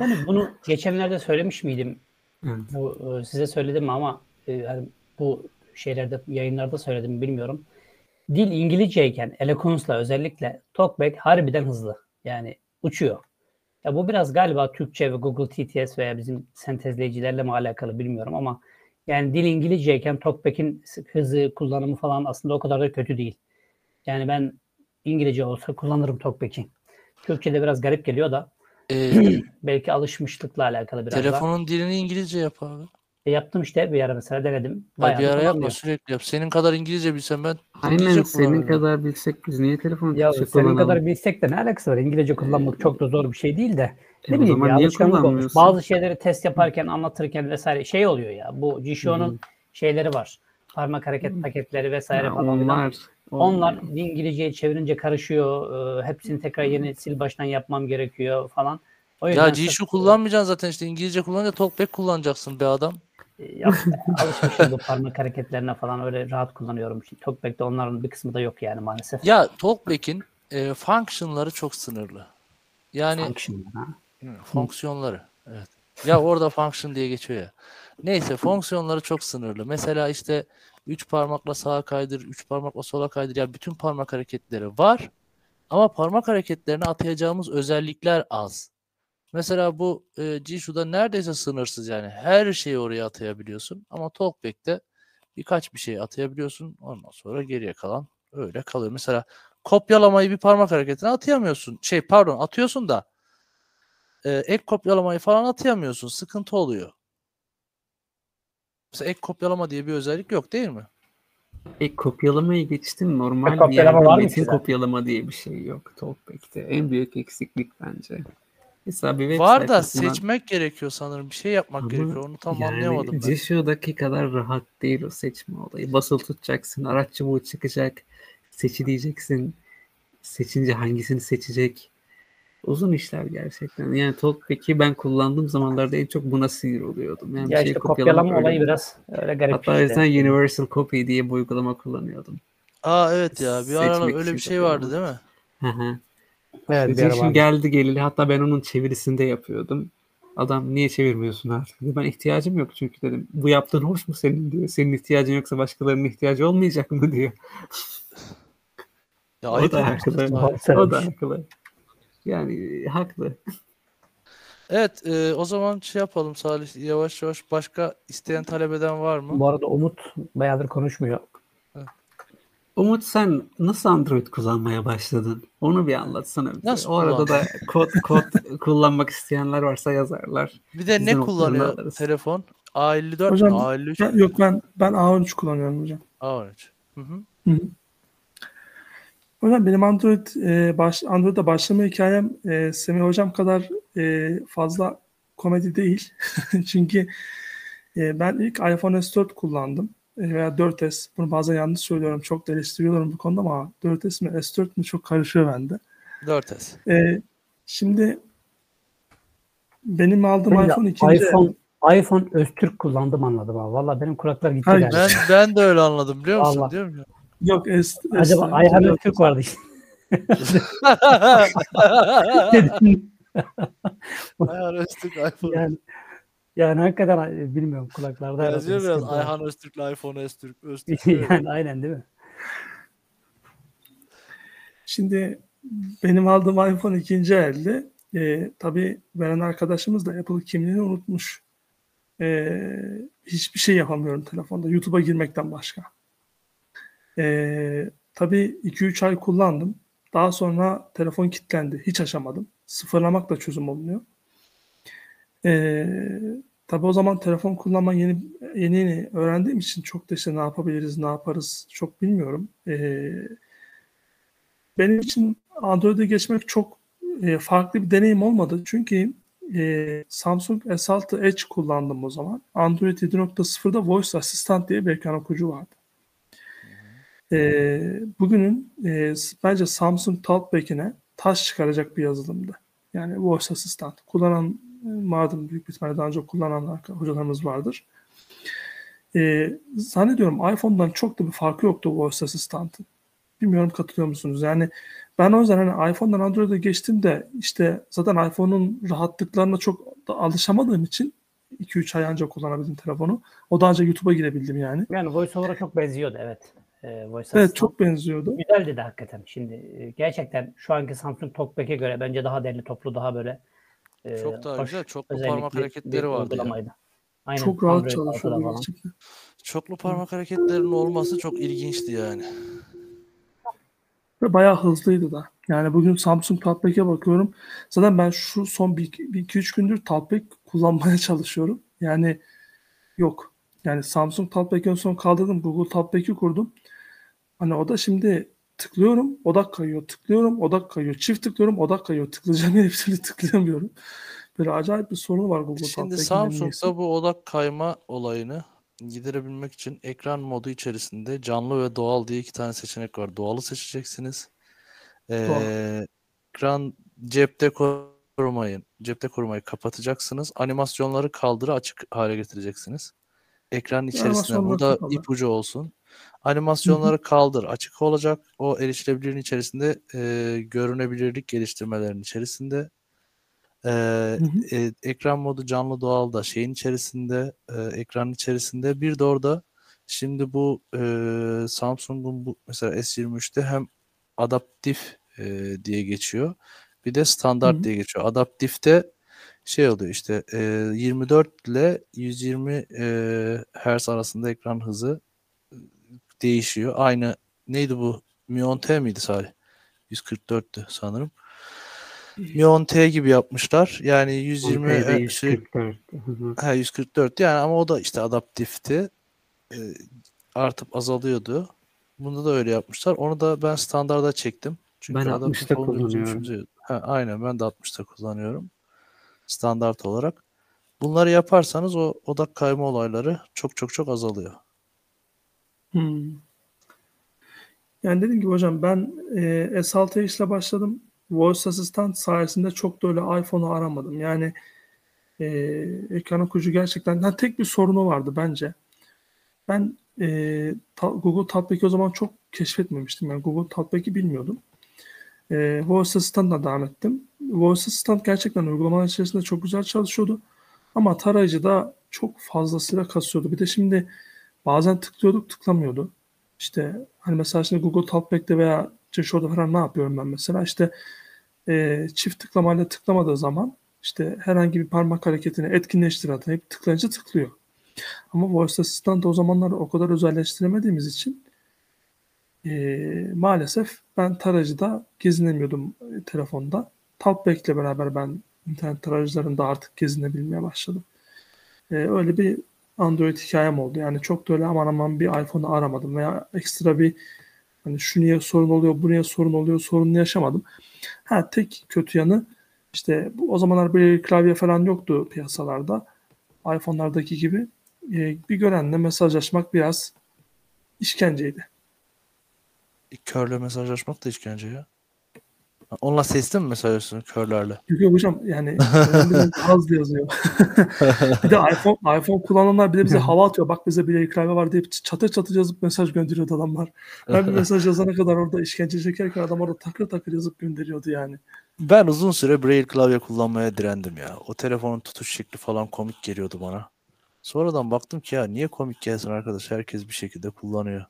D: Yani bunu geçenlerde söylemiş miydim?
C: Evet.
D: Bu e, size söyledim ama e, yani bu şeylerde yayınlarda söyledim bilmiyorum. Dil İngilizceyken Eloquence'la özellikle Talkback harbiden hızlı. Yani uçuyor. Ya bu biraz galiba Türkçe ve Google TTS veya bizim sentezleyicilerle mi alakalı bilmiyorum ama yani dil İngilizceyken Talkback'in hızı, kullanımı falan aslında o kadar da kötü değil. Yani ben İngilizce olsa kullanırım Talkback'i. Türkçe'de biraz garip geliyor da
B: Ee,
D: belki alışmışlıkla alakalı biraz da.
B: telefonun dilini İngilizce yap abi.
D: E, yaptım işte bir ara mesela denedim. Bayağı
B: bir
D: da
B: ara yapma sürekli yap. Senin kadar İngilizce bilsem ben
C: Aynen senin kadar bilsek biz niye telefon
D: Ya
C: Türkçe
D: senin
C: kullanalım?
D: kadar bilsek de ne alakası var? İngilizce kullanmak çok da zor bir şey değil de.
C: E,
D: Ne
C: o
D: bileyim
C: zaman
D: ya
C: niye
D: alışkanlık olmuş.
C: kullanmıyorsun?
D: Bazı şeyleri test yaparken, anlatırken vesaire şey oluyor ya. Bu Jisho'nun şeyleri var. Parmak hareket paketleri vesaire
C: Ha,
D: falan.
C: onlar
D: Onlar bir İngilizceyi çevirince karışıyor. Ee, hepsini tekrar yeni sil baştan yapmam gerekiyor falan. O
B: Ya Jishu kullanmayacaksın zaten işte İngilizce kullanınca Talkback kullanacaksın be adam.
D: e, yap- alışmışım bu parmak hareketlerine falan öyle rahat kullanıyorum. Şimdi Talkback'te onların bir kısmı da yok yani maalesef.
B: Ya Talkback'in e, function'ları çok sınırlı. Yani
D: Function, ha.
B: Fonksiyonları. Evet. Ya orada function diye geçiyor ya. Neyse fonksiyonları çok sınırlı. Mesela işte üç parmakla sağa kaydır, üç parmakla sola kaydır. Ya bütün parmak hareketleri var. Ama parmak hareketlerine atayacağımız özellikler az. Mesela bu e, Jishu'da neredeyse sınırsız yani. Her şeyi oraya atayabiliyorsun. Ama Talkback'te birkaç bir şey atayabiliyorsun. Ondan sonra geriye kalan öyle kalıyor. Mesela kopyalamayı bir parmak hareketine atayamıyorsun. Şey pardon atıyorsun da e, ek kopyalamayı falan atayamıyorsun. Sıkıntı oluyor. Mesela ek kopyalama diye bir özellik yok değil mi?
C: E, kopyalamayı geçtim. Normal bir
D: kopyalama var mı
C: metin
D: size?
C: kopyalama diye bir şey yok Talkback'te. En büyük eksiklik bence. Mesela bir web
B: Var da
C: sayfasından-
B: seçmek gerekiyor sanırım. Bir şey yapmak
C: Ama
B: gerekiyor. Onu tam
C: yani
B: anlayamadım ben.
C: Jishu'daki kadar rahat değil o seçme olayı. Basılı tutacaksın. Araç çubuğu çıkacak. Seçi diyeceksin. Seçince hangisini seçecek. Uzun işler gerçekten. Yani Talkback'i ben kullandığım zamanlarda en çok buna sinir oluyordum. Yani bir
D: Ya
C: şeyi
D: işte
C: kopyalamak
D: kopyalama
C: öyle
D: olayı
C: bir-
D: biraz öyle garip
C: Hatta o
D: işte.
C: yüzden Universal Copy diye bir uygulama kullanıyordum.
B: Aa evet ya. Bir
C: Seçmek
B: öyle bir şey vardı değil mi?
C: Hı hı.
D: Evet, bir ara vardı.
C: geldi geleli hatta ben onun çevirisinde yapıyordum. Adam niye çevirmiyorsun artık? Ben ihtiyacım yok çünkü dedim. Bu yaptığın hoş mu senin diyor. Senin ihtiyacın yoksa başkalarının ihtiyacı olmayacak mı diyor.
B: Ya
C: o da haklı. O da haklı. Yani haklı.
B: Evet e, o zaman şey yapalım Salih. Yavaş yavaş başka isteyen talep eden var mı?
D: Bu arada Umut bayağıdır konuşmuyor.
C: Umut sen nasıl Android kullanmaya başladın? Onu bir anlatsana bize.
B: Nasıl
C: o arada da kod kod kullanmak isteyenler varsa yazarlar.
B: Bir de ne kullanıyor
C: alırız.
B: telefon? A54
E: Hocam,
B: mü? A53
E: Ben, yok ben ben A13 kullanıyorum hocam.
B: A13. Hı hı.
E: Hocam benim Android e, baş, Android'e başlama hikayem e, Semih hocam kadar e, fazla komedi değil. Çünkü e, ben ilk iPhone S4 kullandım. E, veya 4S. Bunu bazen yanlış söylüyorum. Çok da eleştiriyorum bu konuda ama 4S mi S4 mi çok karışıyor bende.
B: 4S.
E: E, şimdi benim aldığım
D: de
E: iPhone ikinci
D: iPhone iPhone Öztürk kullandım anladım abi. Valla benim kulaklar gitti
E: Hayır.
B: Ben ben de öyle anladım biliyor musun?
D: Vallahi.
B: Diyorum ya.
E: Yok S, S,
D: Acaba Ayhan Öztürk vardı işte.
B: Ayhan Öztürk iPhone.
D: yani, yani hakikaten bilmiyorum kulaklarda
B: Yazıyor
D: bir
B: biraz. Ayhan Öztürk'le iPhone Öztürk. Öztürk.
D: yani aynen değil mi?
E: Şimdi benim aldığım iPhone ikinci elde. E, tabii veren arkadaşımız da Apple kimliğini unutmuş. E, hiçbir şey yapamıyorum telefonda. YouTube'a girmekten başka. E, tabii 2-3 ay kullandım. Daha sonra telefon kilitlendi. Hiç açamadım. Sıfırlamak da çözüm olmuyor. E, tabii o zaman telefon kullanma yeni, yeni yeni öğrendiğim için çok da işte ne yapabiliriz, ne yaparız çok bilmiyorum. E, benim için Android'e geçmek çok e, farklı bir deneyim olmadı. Çünkü e, Samsung S6 Edge kullandım o zaman. Android 7.0'da Voice Assistant diye bir ekran okuyucu vardı. E, bugünün e, bence Samsung Talkback'ine taş çıkaracak bir yazılımdı. Yani Voice Assistant. Kullanan vardır büyük bir ihtimalle daha önce kullanan hocalarımız vardır. E, zannediyorum iPhone'dan çok da bir farkı yoktu Voice Assistant'ın. Bilmiyorum katılıyor musunuz? Yani ben o yüzden hani iPhone'dan Android'e geçtiğimde işte zaten iPhone'un rahatlıklarına çok da alışamadığım için 2-3 ay önce kullanabildim telefonu. O daha önce YouTube'a girebildim yani.
D: Yani VoiceOver'a çok benziyordu evet. Ee, Voice
E: Evet çok benziyordu.
D: Güzeldi de hakikaten. Şimdi e, gerçekten şu anki Samsung TalkBack'e göre bence daha derli toplu daha böyle e,
B: Çok daha
D: hoş,
B: güzel. Çoklu parmak hareketleri vardı ya.
D: uygulamaydı. Aynen.
E: Çok rahat
D: Android
E: çalışıyordu gerçekten.
B: Çoklu parmak hareketlerinin olması çok ilginçti yani.
E: Ve bayağı hızlıydı da. Yani bugün Samsung Talkback'e bakıyorum. Zaten ben şu son 2-3 gündür Talkback kullanmaya çalışıyorum. Yani yok. Yani Samsung Talkback'in son kaldırdım. Google Talkback'i kurdum. Hani o da şimdi tıklıyorum odak kayıyor. Tıklıyorum odak kayıyor. Çift tıklıyorum odak kayıyor. Tıklayacağım yere bir türlü tıklayamıyorum. Böyle acayip bir sorunu var Google
B: Şimdi. Samsung'da bu odak kayma olayını giderebilmek için ekran modu içerisinde canlı ve doğal diye iki tane seçenek var. Doğalı seçeceksiniz. Ee, ekran cepte korumayı, cepte korumayı kapatacaksınız. Animasyonları kaldırı açık hale getireceksiniz. Ekran içerisinde
E: Animasyonları
B: burada
E: kapalı.
B: ipucu olsun. Animasyonları kaldır açık olacak. O erişilebilirliğin içerisinde e, görünebilirlik geliştirmelerin içerisinde e,
E: hı.
B: e, ekran modu canlı doğal da şeyin içerisinde e, ekranın içerisinde bir de orada şimdi bu e, Samsung'un bu mesela S23'te hem adaptif e, diye geçiyor bir de standart
E: Hı hı.
B: diye geçiyor. Adaptifte şey oluyor işte e, 24 ile 120 e, Hz arasında ekran hızı değişiyor. Aynı neydi bu? Mion T miydi Salih? 144'tü sanırım. Mion T gibi yapmışlar. Yani 120
C: Monte'de
B: e, şey,
C: 144. Hı hı.
B: ha, 144 yani ama o da işte adaptifti. E, artıp azalıyordu. Bunda da öyle yapmışlar. Onu da ben standarda çektim. Çünkü
C: Ben
B: adaptif
C: 60'ta
B: olunca bizim
C: kullanıyorum.
B: Ha, aynen ben de 60'ta kullanıyorum. Standart olarak. Bunları yaparsanız o odak kayma olayları çok çok çok azalıyor.
E: Hmm. Yani dediğim gibi hocam ben e, S6 ile başladım. Voice Assistant sayesinde çok da öyle iPhone'u aramadım. Yani e, ekran okuyucu gerçekten ha, tek bir sorunu vardı bence. Ben e, ta- Google Talkback'i o zaman çok keşfetmemiştim. Yani Google Talkback'i bilmiyordum. E, Voice Assistant'la devam ettim. Voice Assistant gerçekten uygulamalar içerisinde çok güzel çalışıyordu. Ama tarayıcıda çok fazlasıyla kasıyordu. Bir de şimdi bazen tıklıyorduk tıklamıyordu. İşte hani mesela şimdi Google Talkback'te veya Gshow'da falan ne yapıyorum ben mesela işte e, çift tıklamayla tıklamadığı zaman işte herhangi bir parmak hareketini etkinleştir atayıp tıklayınca tıklıyor. Ama Voice Assistant o zamanlar o kadar özelleştiremediğimiz için e, maalesef ben tarayıcıda gezinemiyordum telefonda. Talkback ile beraber ben internet tarayıcılarında artık gezinebilmeye başladım. E, öyle bir Android hikayem oldu. Yani çok da öyle aman aman bir iPhone'u aramadım veya ekstra bir hani şu niye sorun oluyor, bu niye sorun oluyor sorununu yaşamadım. Ha tek kötü yanı işte bu, o zamanlar böyle klavye falan yoktu piyasalarda. iPhone'lardaki gibi. E, bir görenle mesajlaşmak biraz işkenceydi.
B: Körle mesajlaşmak da işkence ya. Onunla sesli mi mesajlaşıyorsun körlerle?
E: Yok yok hocam yani az yazıyor. bir de iPhone iPhone kullananlar bir de bize hava atıyor. Bak bize bir klavye var deyip çatır çatır yazıp mesaj gönderiyordu adamlar. Ben bir mesaj yazana kadar orada işkence çekerken adam orada takır takır yazıp gönderiyordu yani.
B: Ben uzun süre Braille klavye kullanmaya direndim ya. O telefonun tutuş şekli falan komik geliyordu bana. Sonradan baktım ki ya niye komik gelsin arkadaş? Herkes bir şekilde kullanıyor.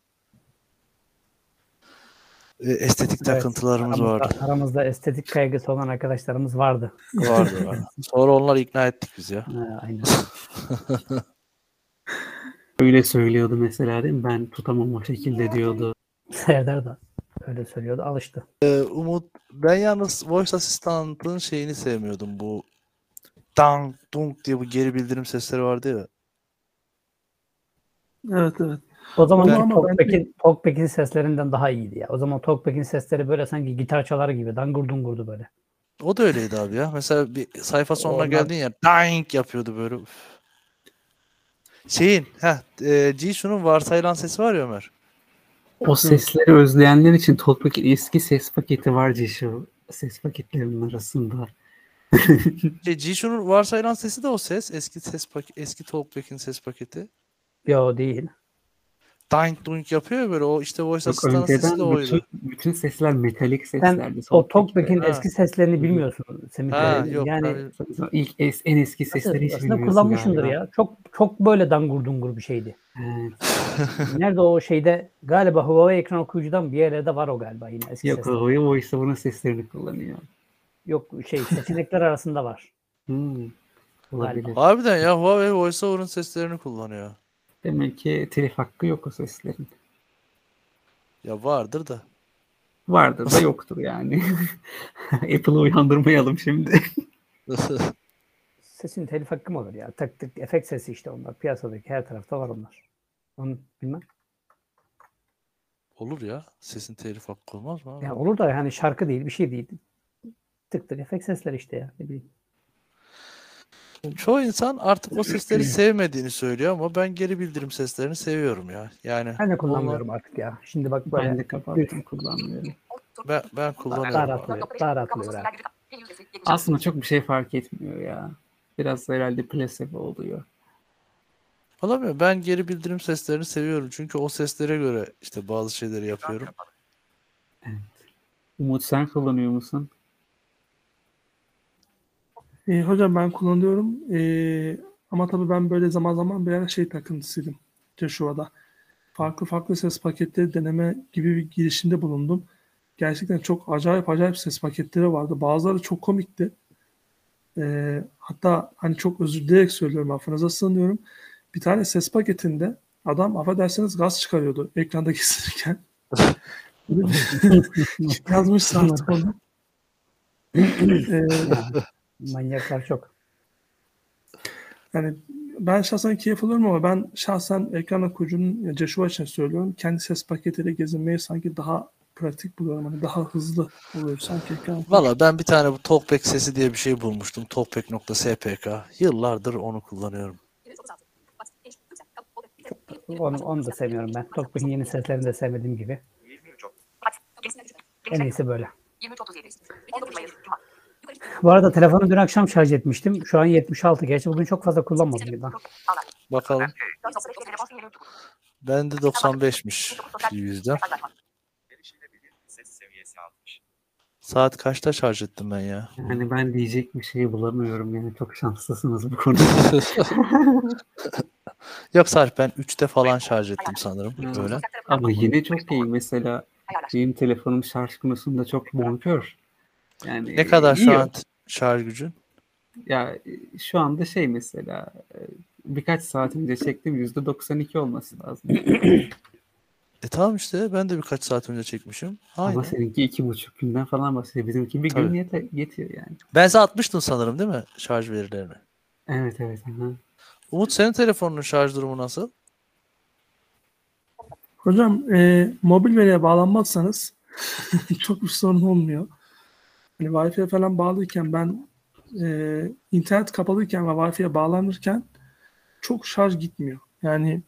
B: E, estetik
D: Evet,
B: takıntılarımız
D: aramızda,
B: vardı.
D: aramızda estetik kaygısı olan arkadaşlarımız vardı.
B: Vardı vardı. Sonra onları ikna ettik biz ya.
D: Ha, aynen.
C: Öyle söylüyordu mesela değil mi? Ben tutamam o şekilde diyordu.
D: Serdar da öyle söylüyordu. Alıştı.
B: Ee, Umut ben yalnız Voice Assistant'ın şeyini sevmiyordum bu dang dunk diye bu geri bildirim sesleri vardı ya.
E: Evet evet.
D: O zaman Talkback'in Talkback'in seslerinden daha iyiydi ya. O zaman Talkback'in sesleri böyle sanki gitar çalar gibi dangur dungurdu böyle.
B: O da öyleydi abi ya. Mesela bir sayfa sonuna
D: Onlar-
B: geldin ya dang yapıyordu böyle. Üf. Şeyin heh, e, Jisoo'nun varsayılan sesi var ya Ömer.
C: O sesleri özleyenler için Talkback'in eski ses paketi var şu ses paketlerinin arasında.
B: Şey, Jisoo'nun varsayılan sesi de o ses. Eski ses pak eski Talkback'in ses paketi.
D: Yo değil.
B: Dink dunk yapıyor ya böyle o işte voice
C: Yok,
B: asistanı sesi de oydu.
C: bütün, bütün sesler metalik
D: Sen
C: seslerdi.
D: o
C: Talkback'te.
D: Talkback'in eski seslerini bilmiyorsun Semih.
B: Ha yok
D: yani
B: ben-
C: İlk es, en eski sesleri hiç bilmiyorsun
D: kullanmışsındır
C: galiba.
D: ya. Çok çok böyle dangur dungur bir şeydi.
C: Evet.
D: Nerede o şeyde galiba Huawei ekran okuyucudan bir yerlerde var o galiba yine eski
C: Yok
D: sesler.
C: Huawei VoiceOver'ın seslerini kullanıyor.
D: Yok şey seçenekler arasında var.
C: Hmm. Olabilir.
B: Harbiden ya Huawei VoiceOver'ın seslerini kullanıyor.
C: Demek ki telif hakkı yok o seslerin.
B: Ya vardır da.
C: Vardır da yoktur yani. Apple'ı uyandırmayalım şimdi.
D: Sesin telif hakkı mı olur ya? Tak tık efekt sesi işte onlar. Piyasadaki her tarafta var onlar. Onu bilmem.
B: Olur ya. Sesin telif hakkı olmaz mı?
D: Ya olur da yani şarkı değil bir şey değil. Tık tık efekt sesler işte ya. Ne bileyim.
B: Çoğu insan artık o sesleri sevmediğini söylüyor ama ben geri bildirim seslerini seviyorum ya. Yani
D: Ben de kullanmıyorum artık ya. Şimdi bak böyle
C: ben de kapattım kullanmıyorum.
B: ben, ben
D: daha
B: kullanıyorum.
D: rahatlıyor. Daha rahatlıyor abi.
C: Aslında çok bir şey fark etmiyor ya. Biraz da herhalde placebo oluyor.
B: Olamıyor. Ben geri bildirim seslerini seviyorum. Çünkü o seslere göre işte bazı şeyleri yapıyorum.
C: Umut sen kullanıyor musun?
E: E, hocam ben kullanıyorum. E, ama tabii ben böyle zaman zaman bir ara şey takıntısıydım. Joshua'da. Farklı farklı ses paketleri deneme gibi bir girişimde bulundum. Gerçekten çok acayip acayip ses paketleri vardı. Bazıları çok komikti. E, hatta hani çok özür dileyerek söylüyorum affınıza sığınıyorum. Bir tane ses paketinde adam affedersiniz gaz çıkarıyordu ekranda kesilirken. Yazmışsa artık onu.
D: Manyaklar çok.
E: Yani ben şahsen keyif alıyorum ama ben şahsen ekran okuyucunun Joshua için söylüyorum. Kendi ses paketiyle gezinmeyi sanki daha pratik buluyorum. Hani daha hızlı oluyor sanki ekran.
B: Valla ben bir tane bu Talkback sesi diye bir şey bulmuştum. Talkback.spk. Yıllardır onu kullanıyorum.
D: Onu, onu da sevmiyorum ben. Talkback'in yeni seslerini de sevmediğim gibi.
F: 23
D: En iyisi böyle.
F: 23.37 19 Mayıs Cuma
D: Bu arada telefonu dün akşam şarj etmiştim. Şu an 76. Gerçi bugün çok fazla kullanmadım. bir daha.
B: Bakalım.
F: 4.8 telefon sinyali YouTube.
B: Bende 95'miş yüzde. Saat kaçta şarj ettim ben ya?
C: Yani ben diyecek bir şey bulamıyorum yani çok şanslısınız bu konuda.
B: Yok Sarp ben 3'te falan şarj ettim sanırım. Böyle.
C: Ama yine çok iyi mesela benim telefonum şarj konusunda çok bonkör. Yani
B: Ne kadar şu
C: yiyor.
B: an şarj gücün?
C: Ya e, şu anda şey mesela e, birkaç saat önce çektim %92 olması lazım.
B: E tamam işte ben de birkaç saat önce çekmişim.
C: Ama
B: Aynen.
C: seninki iki buçuk günden falan bahsediyor. Bizimki bir gün
B: Tabii.
C: yeter, yetiyor yani.
B: Ben size atmıştın sanırım değil mi şarj verilerini?
C: Evet evet. Hı.
B: Umut senin telefonunun şarj durumu nasıl?
E: Hocam e, mobil veriye bağlanmazsanız çok bir sorun olmuyor. Hani Wi-Fi'ye falan bağlıyken ben e, internet kapalıyken ve Wi-Fi'ye bağlanırken çok şarj gitmiyor. Yani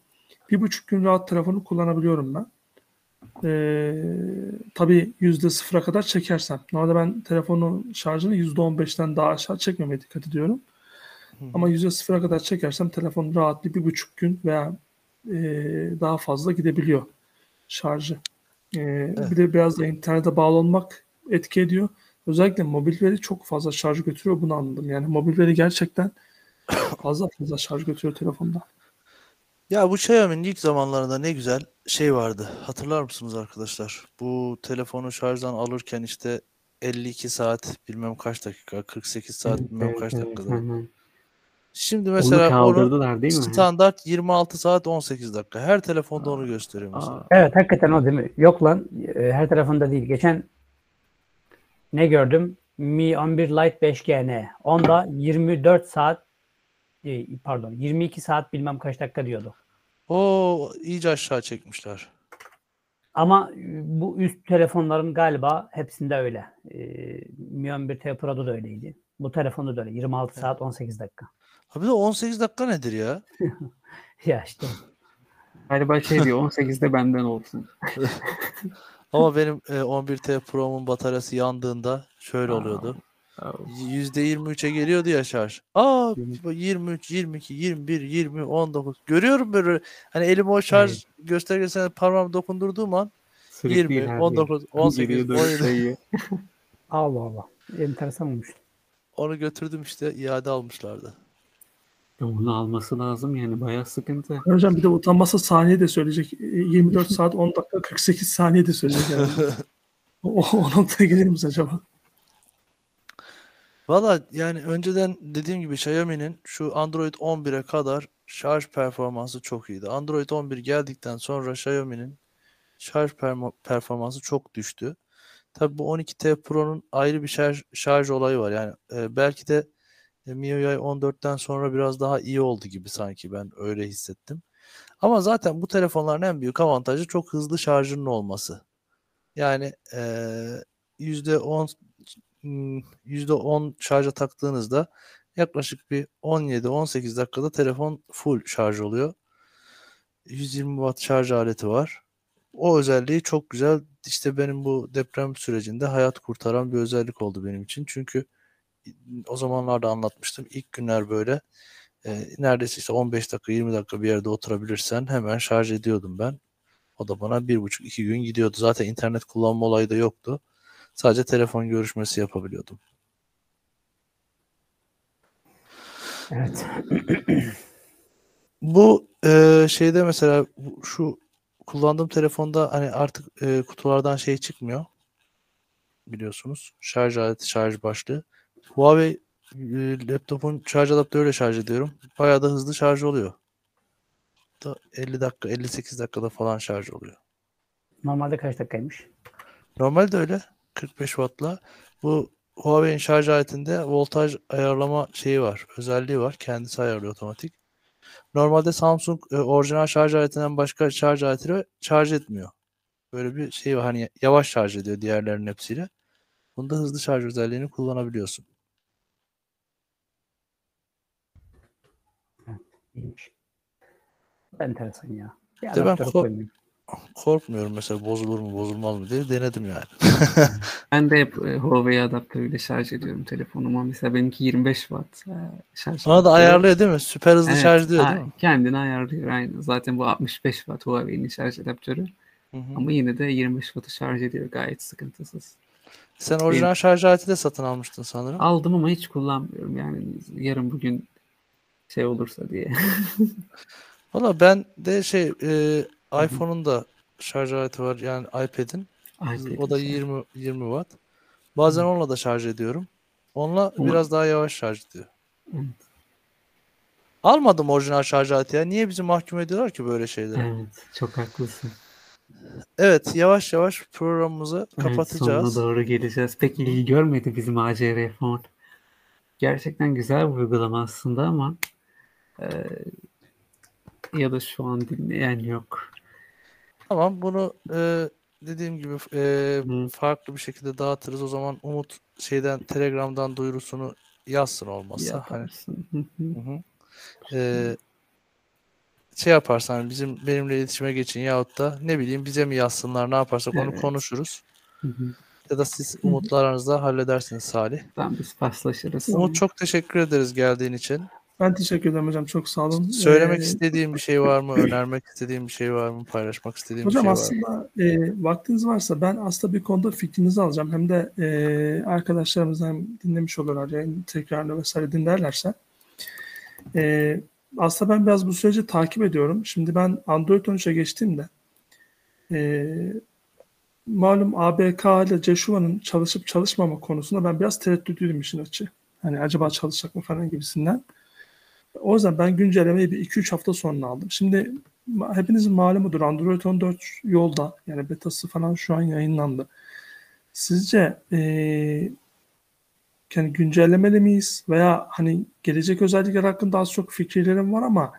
E: bir buçuk gün rahat telefonu kullanabiliyorum ben. E, tabii yüzde sıfıra kadar çekersem. Normalde ben telefonun şarjını yüzde on beşten daha aşağı çekmemeye dikkat ediyorum. Ama yüzde sıfıra kadar çekersem telefon rahat bir, bir buçuk gün veya e, daha fazla gidebiliyor şarjı. E, Bir de biraz da internete bağlı olmak etki ediyor. Özellikle mobil veri çok fazla şarj götürüyor bunu anladım. Yani mobil veri gerçekten fazla fazla şarj götürüyor telefonda.
B: Ya bu Xiaomi'nin ilk zamanlarında ne güzel şey vardı. Hatırlar mısınız arkadaşlar? Bu telefonu şarjdan alırken işte 52 saat bilmem kaç dakika, 48 saat bilmem
C: Evet,
B: kaç
C: evet,
B: dakikada.
C: hı.
B: Şimdi mesela onu
C: kaldırdılar değil mi?
B: standart 26 saat 18 dakika. Her telefonda onu gösteriyor mesela.
C: Aa,
D: Evet hakikaten o değil mi? Yok lan e, her telefonda değil. Geçen ne gördüm? Mi 11 Lite 5G Onda 24 saat e, pardon 22 saat bilmem kaç dakika diyordu.
B: O iyice aşağı çekmişler.
D: Ama e, bu üst telefonların galiba hepsinde öyle. E, Mi 11T Pro'da da öyleydi. Bu telefonda da öyle. 26 saat 18 dakika.
B: Abi de 18 dakika nedir ya?
D: Ya işte
C: Galiba şey diyor 18'de benden olsun.
B: Ama benim e, 11T Pro'mun bataryası yandığında şöyle oluyordu.
C: Aa,
B: %23'e geliyordu ya şarj. Aa 23, 22, 21, 20, 19. Görüyorum böyle hani elime o şarj göstergesine parmağımı dokundurduğum an
C: Sürekli
B: 20,
C: ilerliyor.
B: 19, 18,
C: Geriye doğru
B: 17.
C: sayıyor.
D: Allah Allah. Enteresan olmuş.
B: onu götürdüm işte iade almışlardı.
C: Onu alması lazım yani bayağı sıkıntı.
E: Hocam bir de utanmasa saniye de söyleyecek. E, 24 saat 10 dakika 48 saniye de söyleyecek yani. o, o noktaya gelir miyiz acaba?
B: Valla yani önceden dediğim gibi Xiaomi'nin şu Android 11'e kadar şarj performansı çok iyiydi. Android 11 geldikten sonra Xiaomi'nin şarj performansı çok düştü. Tabii bu 12T Pro'nun ayrı bir şarj, şarj olayı var. Yani e, belki de e, MIUI 14'ten sonra biraz daha iyi oldu gibi sanki ben öyle hissettim. Ama zaten bu telefonların en büyük avantajı çok hızlı şarjının olması. Yani e, %10 hmm, %10 şarja taktığınızda yaklaşık bir 17-18 dakikada telefon full şarj oluyor. 120 watt şarj aleti var. O özelliği çok güzel. İşte benim bu deprem sürecinde hayat kurtaran bir özellik oldu benim için. Çünkü o zamanlarda anlatmıştım. İlk günler böyle e, neredeyse işte 15 dakika 20 dakika bir yerde oturabilirsen hemen şarj ediyordum ben. O da bana bir buçuk iki gün gidiyordu. Zaten internet kullanma olayı da yoktu. Sadece telefon görüşmesi yapabiliyordum.
D: Evet.
B: Bu e, şeyde mesela şu kullandığım telefonda hani artık e, kutulardan şey çıkmıyor. Biliyorsunuz. Şarj aleti, şarj başlığı. Huawei e, laptopun şarj adaptörüyle şarj ediyorum. Bayağı da hızlı şarj oluyor. Da 50 dakika, 58 dakikada falan şarj oluyor.
D: Normalde kaç dakikaymış?
B: Normalde öyle. 45 wattla. Bu Huawei'in şarj aletinde voltaj ayarlama şeyi var. Özelliği var. Kendisi ayarlıyor otomatik. Normalde Samsung e, orijinal şarj aletinden başka şarj aletiyle şarj etmiyor. Böyle bir şey var. Hani yavaş şarj ediyor diğerlerinin hepsiyle. Bunda hızlı şarj özelliğini kullanabiliyorsun.
D: İyiymiş. Enteresan ya. Bir
B: ben
D: adaptörü
B: ko-
D: koymayayım.
B: Korkmuyorum mesela bozulur mu bozulmaz mı diye denedim yani.
C: Ben de hep e, Huawei adaptörüyle şarj ediyorum telefonumu. Mesela benimki 25 watt e, şarj.
B: Ona da
C: adaptörü.
B: ayarlıyor değil mi? Süper hızlı
C: Evet,
B: şarj diyor değil mi?
C: Kendini ayarlıyor aynı. Zaten bu 65 watt Huawei'nin şarj adaptörü.
B: Hı hı.
C: Ama yine de 25 wattı şarj ediyor gayet sıkıntısız.
B: Sen orijinal şarj aleti de satın almıştın sanırım.
C: Aldım ama hiç kullanmıyorum. Yani yarın bugün şey olursa diye.
B: Valla ben de şey e, iPhone'un da şarj aleti var yani iPad'in.
C: iPad'in
B: O da
C: şey.
B: 20 20 watt. Bazen onunla da şarj ediyorum. Onunla
C: Ama-
B: biraz daha yavaş şarj ediyor.
C: Evet.
B: Almadım orijinal şarj aleti ya. Niye bizi mahkum ediyorlar ki böyle şeylere?
C: Evet, çok haklısın.
B: Evet, yavaş yavaş programımızı
C: Evet,
B: kapatacağız.
C: sonuna doğru geleceğiz. Pek ilgi görmedi bizim ACR Phone. Gerçekten güzel bir uygulama aslında ama e, ya da şu an dinleyen yok.
B: Tamam, bunu e, dediğim gibi e,
C: Hı.
B: farklı bir şekilde dağıtırız. O zaman Umut şeyden Telegram'dan duyurusunu yazsın olmazsa. Hani
C: Yaparsın. Hı hı.
B: Ee, şey yaparsan bizim benimle iletişime geçin yahut da ne bileyim bize mi yazsınlar ne yaparsak onu
C: Evet.
B: konuşuruz.
C: Hı hı.
B: Ya da siz Umut'la aranızda halledersiniz Salih.
C: Tamam biz paslaşırız.
B: Umut çok teşekkür ederiz geldiğin için.
E: Ben teşekkür ederim hocam. Çok sağ olun.
B: Söylemek
E: Ee,
B: istediğin bir şey var mı? Önermek istediğin bir şey var mı? Paylaşmak istediğin bir
E: Hocam
B: şey var mı?
E: aslında e, vaktiniz varsa ben aslında bir konuda fikrinizi alacağım. Hem de e, arkadaşlarımız hem dinlemiş olurlar, yani tekrarını vesaire dinlerlerse. E, aslında ben biraz bu süreci takip ediyorum. Şimdi ben Android 13'e geçtiğimde e, malum ABK ile Ceshuva'nın çalışıp çalışmama konusunda ben biraz tereddütlüydüm işin açığı. Hani acaba çalışacak mı falan gibisinden. O yüzden ben güncellemeyi bir 2-3 hafta sonra aldım. Şimdi hepinizin malumudur Android 14 yolda. Yani betası falan şu an yayınlandı. Sizce eee yani güncellemeli miyiz? Veya hani gelecek özellikler hakkında az çok fikirlerim var ama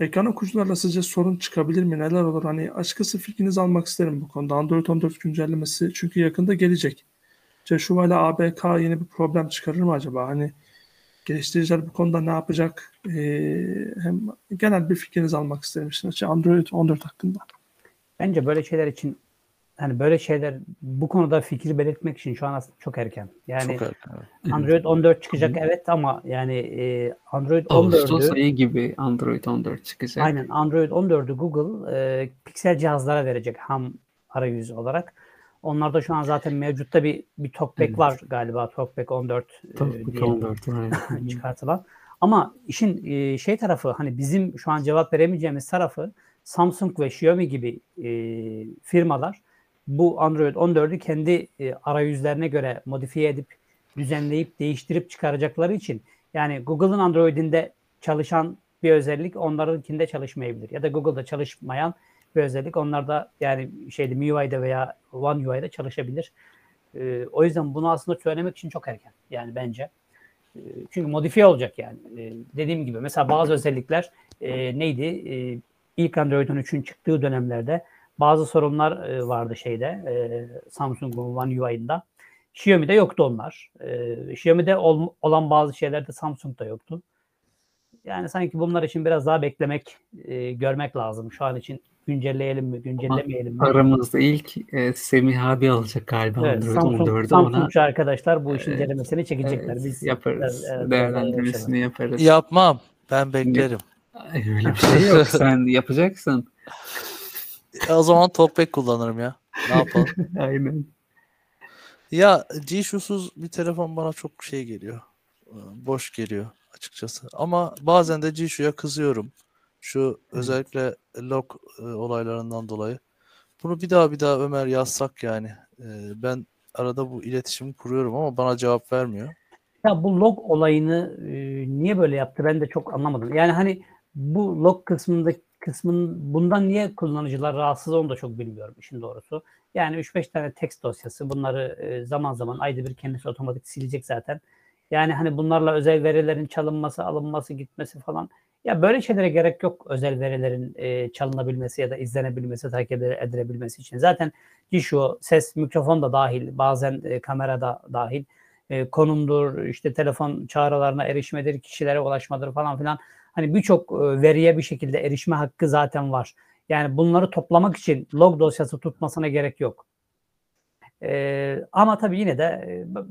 E: ekran okuyucularla sizce sorun çıkabilir mi? Neler olur? Hani açıkçası fikrinizi almak isterim bu konuda. Android 14 güncellemesi çünkü yakında gelecek. Joshua ile ABK yeni bir problem çıkarır mı acaba? Hani geliştiriciler bu konuda ne yapacak? Ee, hem genel bir fikrinizi almak isterim Android 14 hakkında.
D: Bence böyle şeyler için hani böyle şeyler bu konuda fikir belirtmek için şu an aslında çok erken. Yani
B: Çok erken.
D: Android 14 çıkacak evet ama yani e, Android
C: Ağustos
D: 14'ü
C: ayı gibi Android 14 çıkacak.
D: aynen Android 14'ü Google e, Pixel cihazlara verecek ham arayüz olarak. Onlarda şu an zaten mevcutta bir bir TalkBack
C: Evet.
D: var galiba TalkBack 14 e,
C: Tabii
D: diye.
C: 14 var. evet.
D: çıkartılan. Ama işin e, şey tarafı hani bizim şu an cevap veremeyeceğimiz tarafı Samsung ve Xiaomi gibi e, firmalar bu Android 14'ü kendi e, arayüzlerine göre modifiye edip düzenleyip değiştirip çıkaracakları için yani Google'ın Android'inde çalışan bir özellik onlarınkinde çalışmayabilir. Ya da Google'da çalışmayan bir özellik onlarda yani şeyde MIUI'de veya One UI'de çalışabilir. E, o yüzden bunu aslında söylemek için çok erken. Yani bence. E, Çünkü modifiye olacak yani. E, dediğim gibi mesela bazı özellikler e, neydi? E, ilk Android 13'ün çıktığı dönemlerde bazı sorunlar e, vardı şeyde e, Samsung'un One UI'ında. Xiaomi'de yoktu onlar. E, Xiaomi'de ol- olan bazı şeyler de Samsung'da yoktu. Yani sanki bunlar için biraz daha beklemek, e, görmek lazım. Şu an için güncelleyelim mi, güncellemeyelim mi?
C: Aramızda ilk e, Semih abi alacak galiba
D: Evet,
C: Android
D: Samsung,
C: 14'ü ona.
D: Arkadaşlar bu işin
C: Evet,
D: incelemesini çekecekler. Biz
C: yaparız.
D: Evet,
C: Değerlendirmesini yaparız.
B: Yapmam. Ben beklerim.
C: Ay, Öyle bir şey yok. Sen yapacaksın.
B: E, o zaman TalkBack kullanırım ya. Ne yapalım?
C: Aynen.
B: Ya G-Shoe'suz bir telefon bana çok şey geliyor. Boş geliyor açıkçası. Ama bazen de G-Shoe'ya kızıyorum. Şu özellikle lock e, olaylarından dolayı. Bunu bir daha bir daha Ömer yazsak yani. Ee, Ben arada bu iletişimi kuruyorum ama bana cevap vermiyor.
D: Ya bu log olayını e, niye böyle yaptı ben de çok anlamadım. Yani hani bu log kısmında kısmın bundan niye kullanıcılar rahatsız onu da çok bilmiyorum işin doğrusu. Yani 3-5 tane text dosyası bunları e, zaman zaman ayda bir kendisi otomatik silecek zaten. Yani hani bunlarla özel verilerin çalınması, alınması, gitmesi falan. Ya böyle şeylere gerek yok özel verilerin e, çalınabilmesi ya da izlenebilmesi, takip edilebilmesi için. Zaten şu ses, mikrofon da dahil, bazen e, kamera da dahil e, konumdur, işte telefon çağrılarına erişmedir, kişilere ulaşmadır falan filan. Hani birçok e, veriye bir şekilde erişme hakkı zaten var. Yani bunları toplamak için log dosyası tutmasına gerek yok. E, ama tabii yine de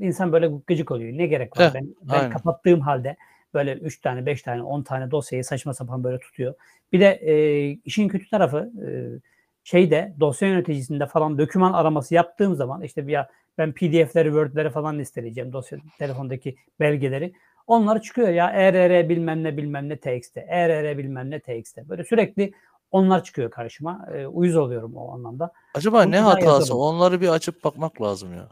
D: e, insan böyle gıcık oluyor. Ne gerek var?
B: Eh,
D: ben ben
B: aynen.
D: kapattığım halde böyle 3 tane, 5 tane, 10 tane dosyayı saçma sapan böyle tutuyor. Bir de e, işin kötü tarafı e, şeyde dosya yöneticisinde falan doküman araması yaptığım zaman işte ya ben PDF'leri, Word'leri falan listeleyeceğim dosya telefondaki belgeleri. Onlar çıkıyor ya ERR bilmem ne bilmem ne TXT, ERR bilmem ne TXT. Böyle sürekli onlar çıkıyor karşıma. E, uyuz oluyorum o anlamda.
B: Acaba
D: Bunu
B: ne hatası?
D: yazalım.
B: Onları bir açıp bakmak lazım ya.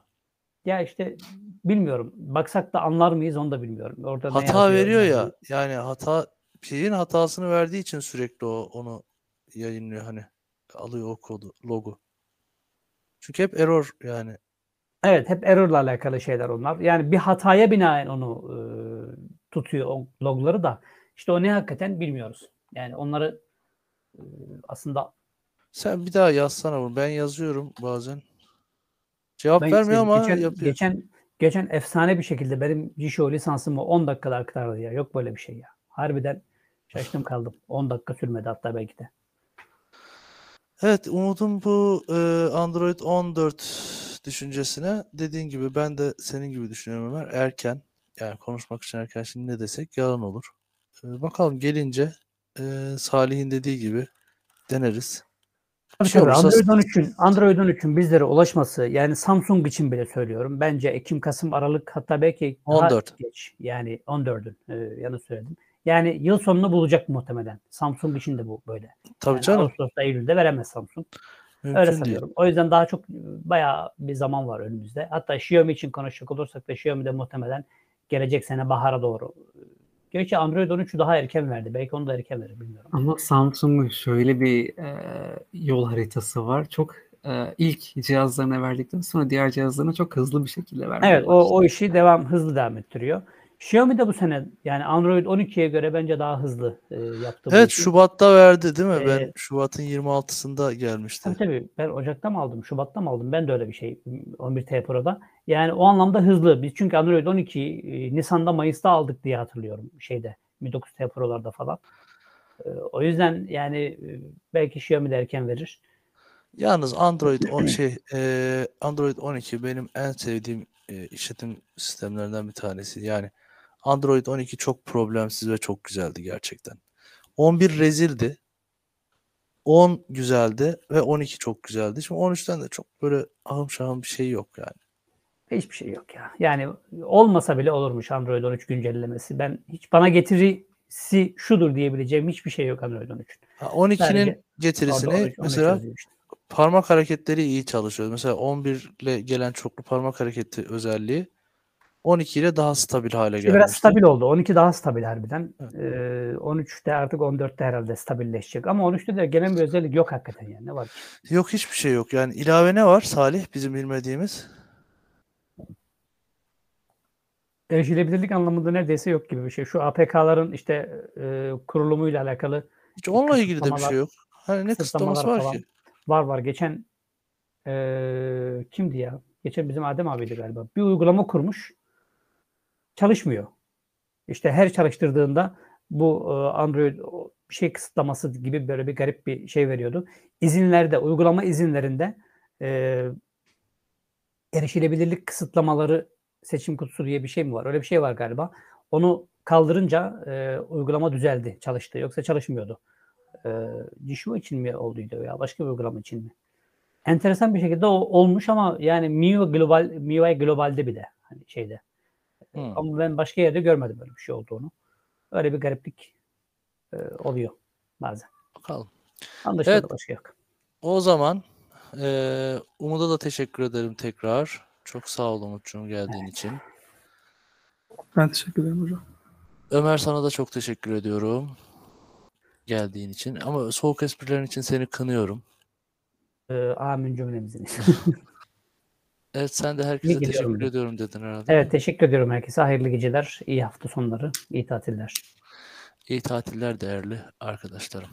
D: Ya işte bilmiyorum. Baksak da anlar mıyız onu da bilmiyorum. Orada
B: Hata veriyor ya. Yani hata şeyin hatasını verdiği için sürekli o onu yayınlıyor hani. Alıyor o kodu, logo. Çünkü hep error yani.
D: Evet hep error'la alakalı şeyler onlar. Yani bir hataya binaen onu e, tutuyor o logları da. İşte o ne hakikaten bilmiyoruz. Yani onları e, aslında
B: Sen bir daha yazsana bunu. Ben yazıyorum bazen. Cevap
D: ben
B: vermiyor ama
D: geçen,
B: yapıyor.
D: geçen geçen efsane bir şekilde benim G-Show lisansımı 10 dakikada aktardı ya. Yok böyle bir şey ya. Harbiden şaştım kaldım. 10 dakika sürmedi hatta belki de.
B: Evet, umudum bu e, Android 14 düşüncesine. Dediğin gibi ben de senin gibi düşünüyorum Ömer. Erken. Yani konuşmak için erken. Şimdi ne desek yalan olur. E, bakalım gelince e, Salih'in dediği gibi deneriz.
D: Tabii
B: şey
D: tabii.
B: olursa-
D: Android 13'ün Android 13'ün bizlere ulaşması yani Samsung için bile söylüyorum. Bence Ekim, Kasım, Aralık hatta belki daha
B: 14.
D: geç. Yani 14'ün e, yanlış söyledim. Yani yıl sonunu bulacak muhtemelen. Samsung için de bu böyle.
B: Tabii
D: Yani
B: canım.
D: Ağustos'ta, Eylül'de veremez Samsung. Öyle
B: Mümkün değil.
D: sanıyorum. O yüzden daha çok e, bayağı bir zaman var önümüzde. Hatta Xiaomi için konuşacak olursak da Xiaomi de muhtemelen gelecek sene bahara doğru. Gerçi Android 13'ü daha erken verdi. Belki onu da erken verir bilmiyorum.
C: Ama Samsung'un şöyle bir e, yol haritası var. Çok e, ilk cihazlarına verdikten sonra diğer cihazlarına çok hızlı bir şekilde vermeye
D: Evet o, o işi devam hızlı devam ettiriyor. Xiaomi de bu sene yani Android 12'ye göre bence daha hızlı e, yaptı
B: Evet
D: işi.
B: Şubat'ta verdi değil mi? Ben
D: Ee,
B: Şubat'ın 26'sında gelmişti.
D: Tabii tabii. Ben Ocak'ta mı aldım? Şubat'ta mı aldım? Ben de öyle bir şey 11T Pro'da. Yani o anlamda hızlı. Biz çünkü Android 12'yi e, Nisan'da Mayıs'ta aldık diye hatırlıyorum şeyde. Mi 9T Pro'larda falan. E, o yüzden yani e, belki Xiaomi de erken verir.
B: Yalnız Android on şey e, Android 12 benim en sevdiğim e, işletim sistemlerinden bir tanesi. Yani Android 12 çok problemsiz ve çok güzeldi gerçekten. 11 rezildi. 10 güzeldi ve 12 çok güzeldi. Şimdi 13'ten de çok böyle ahım şahım bir şey yok yani.
D: Hiçbir şey yok ya. Yani olmasa bile olurmuş Android 13 güncellemesi. Ben hiç bana getirisi şudur diyebileceğim hiçbir şey yok Android 13'ün.
B: Ha, 12'nin
D: Sadece
B: getirisini
D: Orada 13 13
B: mesela
D: işte.
B: parmak hareketleri iyi çalışıyor. Mesela 11 ile gelen çoklu parmak hareketi özelliği 12 ile daha stabil hale
D: İşte biraz stabil oldu. 12 daha stabil harbiden.
B: Evet.
D: Ee, 13'te artık 14'te herhalde stabilleşecek. Ama 13'te de gelen bir özellik yok hakikaten yani. Ne var ki?
B: Yok hiçbir şey yok. Yani ilave ne var Salih bizim bilmediğimiz?
D: Erişilebilirlik anlamında neredeyse yok gibi bir şey. Şu APK'ların işte e, kurulumuyla alakalı
B: Hiç onunla ilgili de bir şey yok. Hani ne kısıtlaması var
D: falan
B: ki?
D: var var. Geçen e, kimdi ya? Geçen bizim Adem abiydi galiba. Bir uygulama kurmuş. Çalışmıyor. İşte her çalıştırdığında bu e, Android şey kısıtlaması gibi böyle bir garip bir şey veriyordu. İzinlerde, uygulama izinlerinde e, erişilebilirlik kısıtlamaları seçim kutusu diye bir şey mi var? Öyle bir şey var galiba. Onu kaldırınca e, uygulama düzeldi, çalıştı. Yoksa çalışmıyordu. E, Jisho için mi olduydu ya? Başka bir uygulama için mi? Enteresan bir şekilde o olmuş ama yani MIUI Global MIUI Global'de bir de hani şeyde.
B: Hmm.
D: Ama ben başka yerde görmedim böyle bir şey olduğunu. Öyle bir gariplik e, oluyor bazen.
B: Bakalım.
D: Anlaşıldı
B: Evet.
D: başka yok.
B: O zaman eee Umut'a da teşekkür ederim tekrar. Çok sağ ol Umut'cuğum geldiğin için.
E: Ben teşekkür ederim hocam.
B: Ömer sana da çok teşekkür ediyorum. Geldiğin için. Ama soğuk esprilerin için seni kınıyorum.
D: E, amin cümlemizin.
B: Evet sen de herkese
D: gidiyorum
B: teşekkür
D: ben.
B: ediyorum dedin herhalde.
D: evet teşekkür ediyorum herkese. Hayırlı geceler, iyi hafta sonları, iyi tatiller.
B: İyi tatiller değerli arkadaşlarım.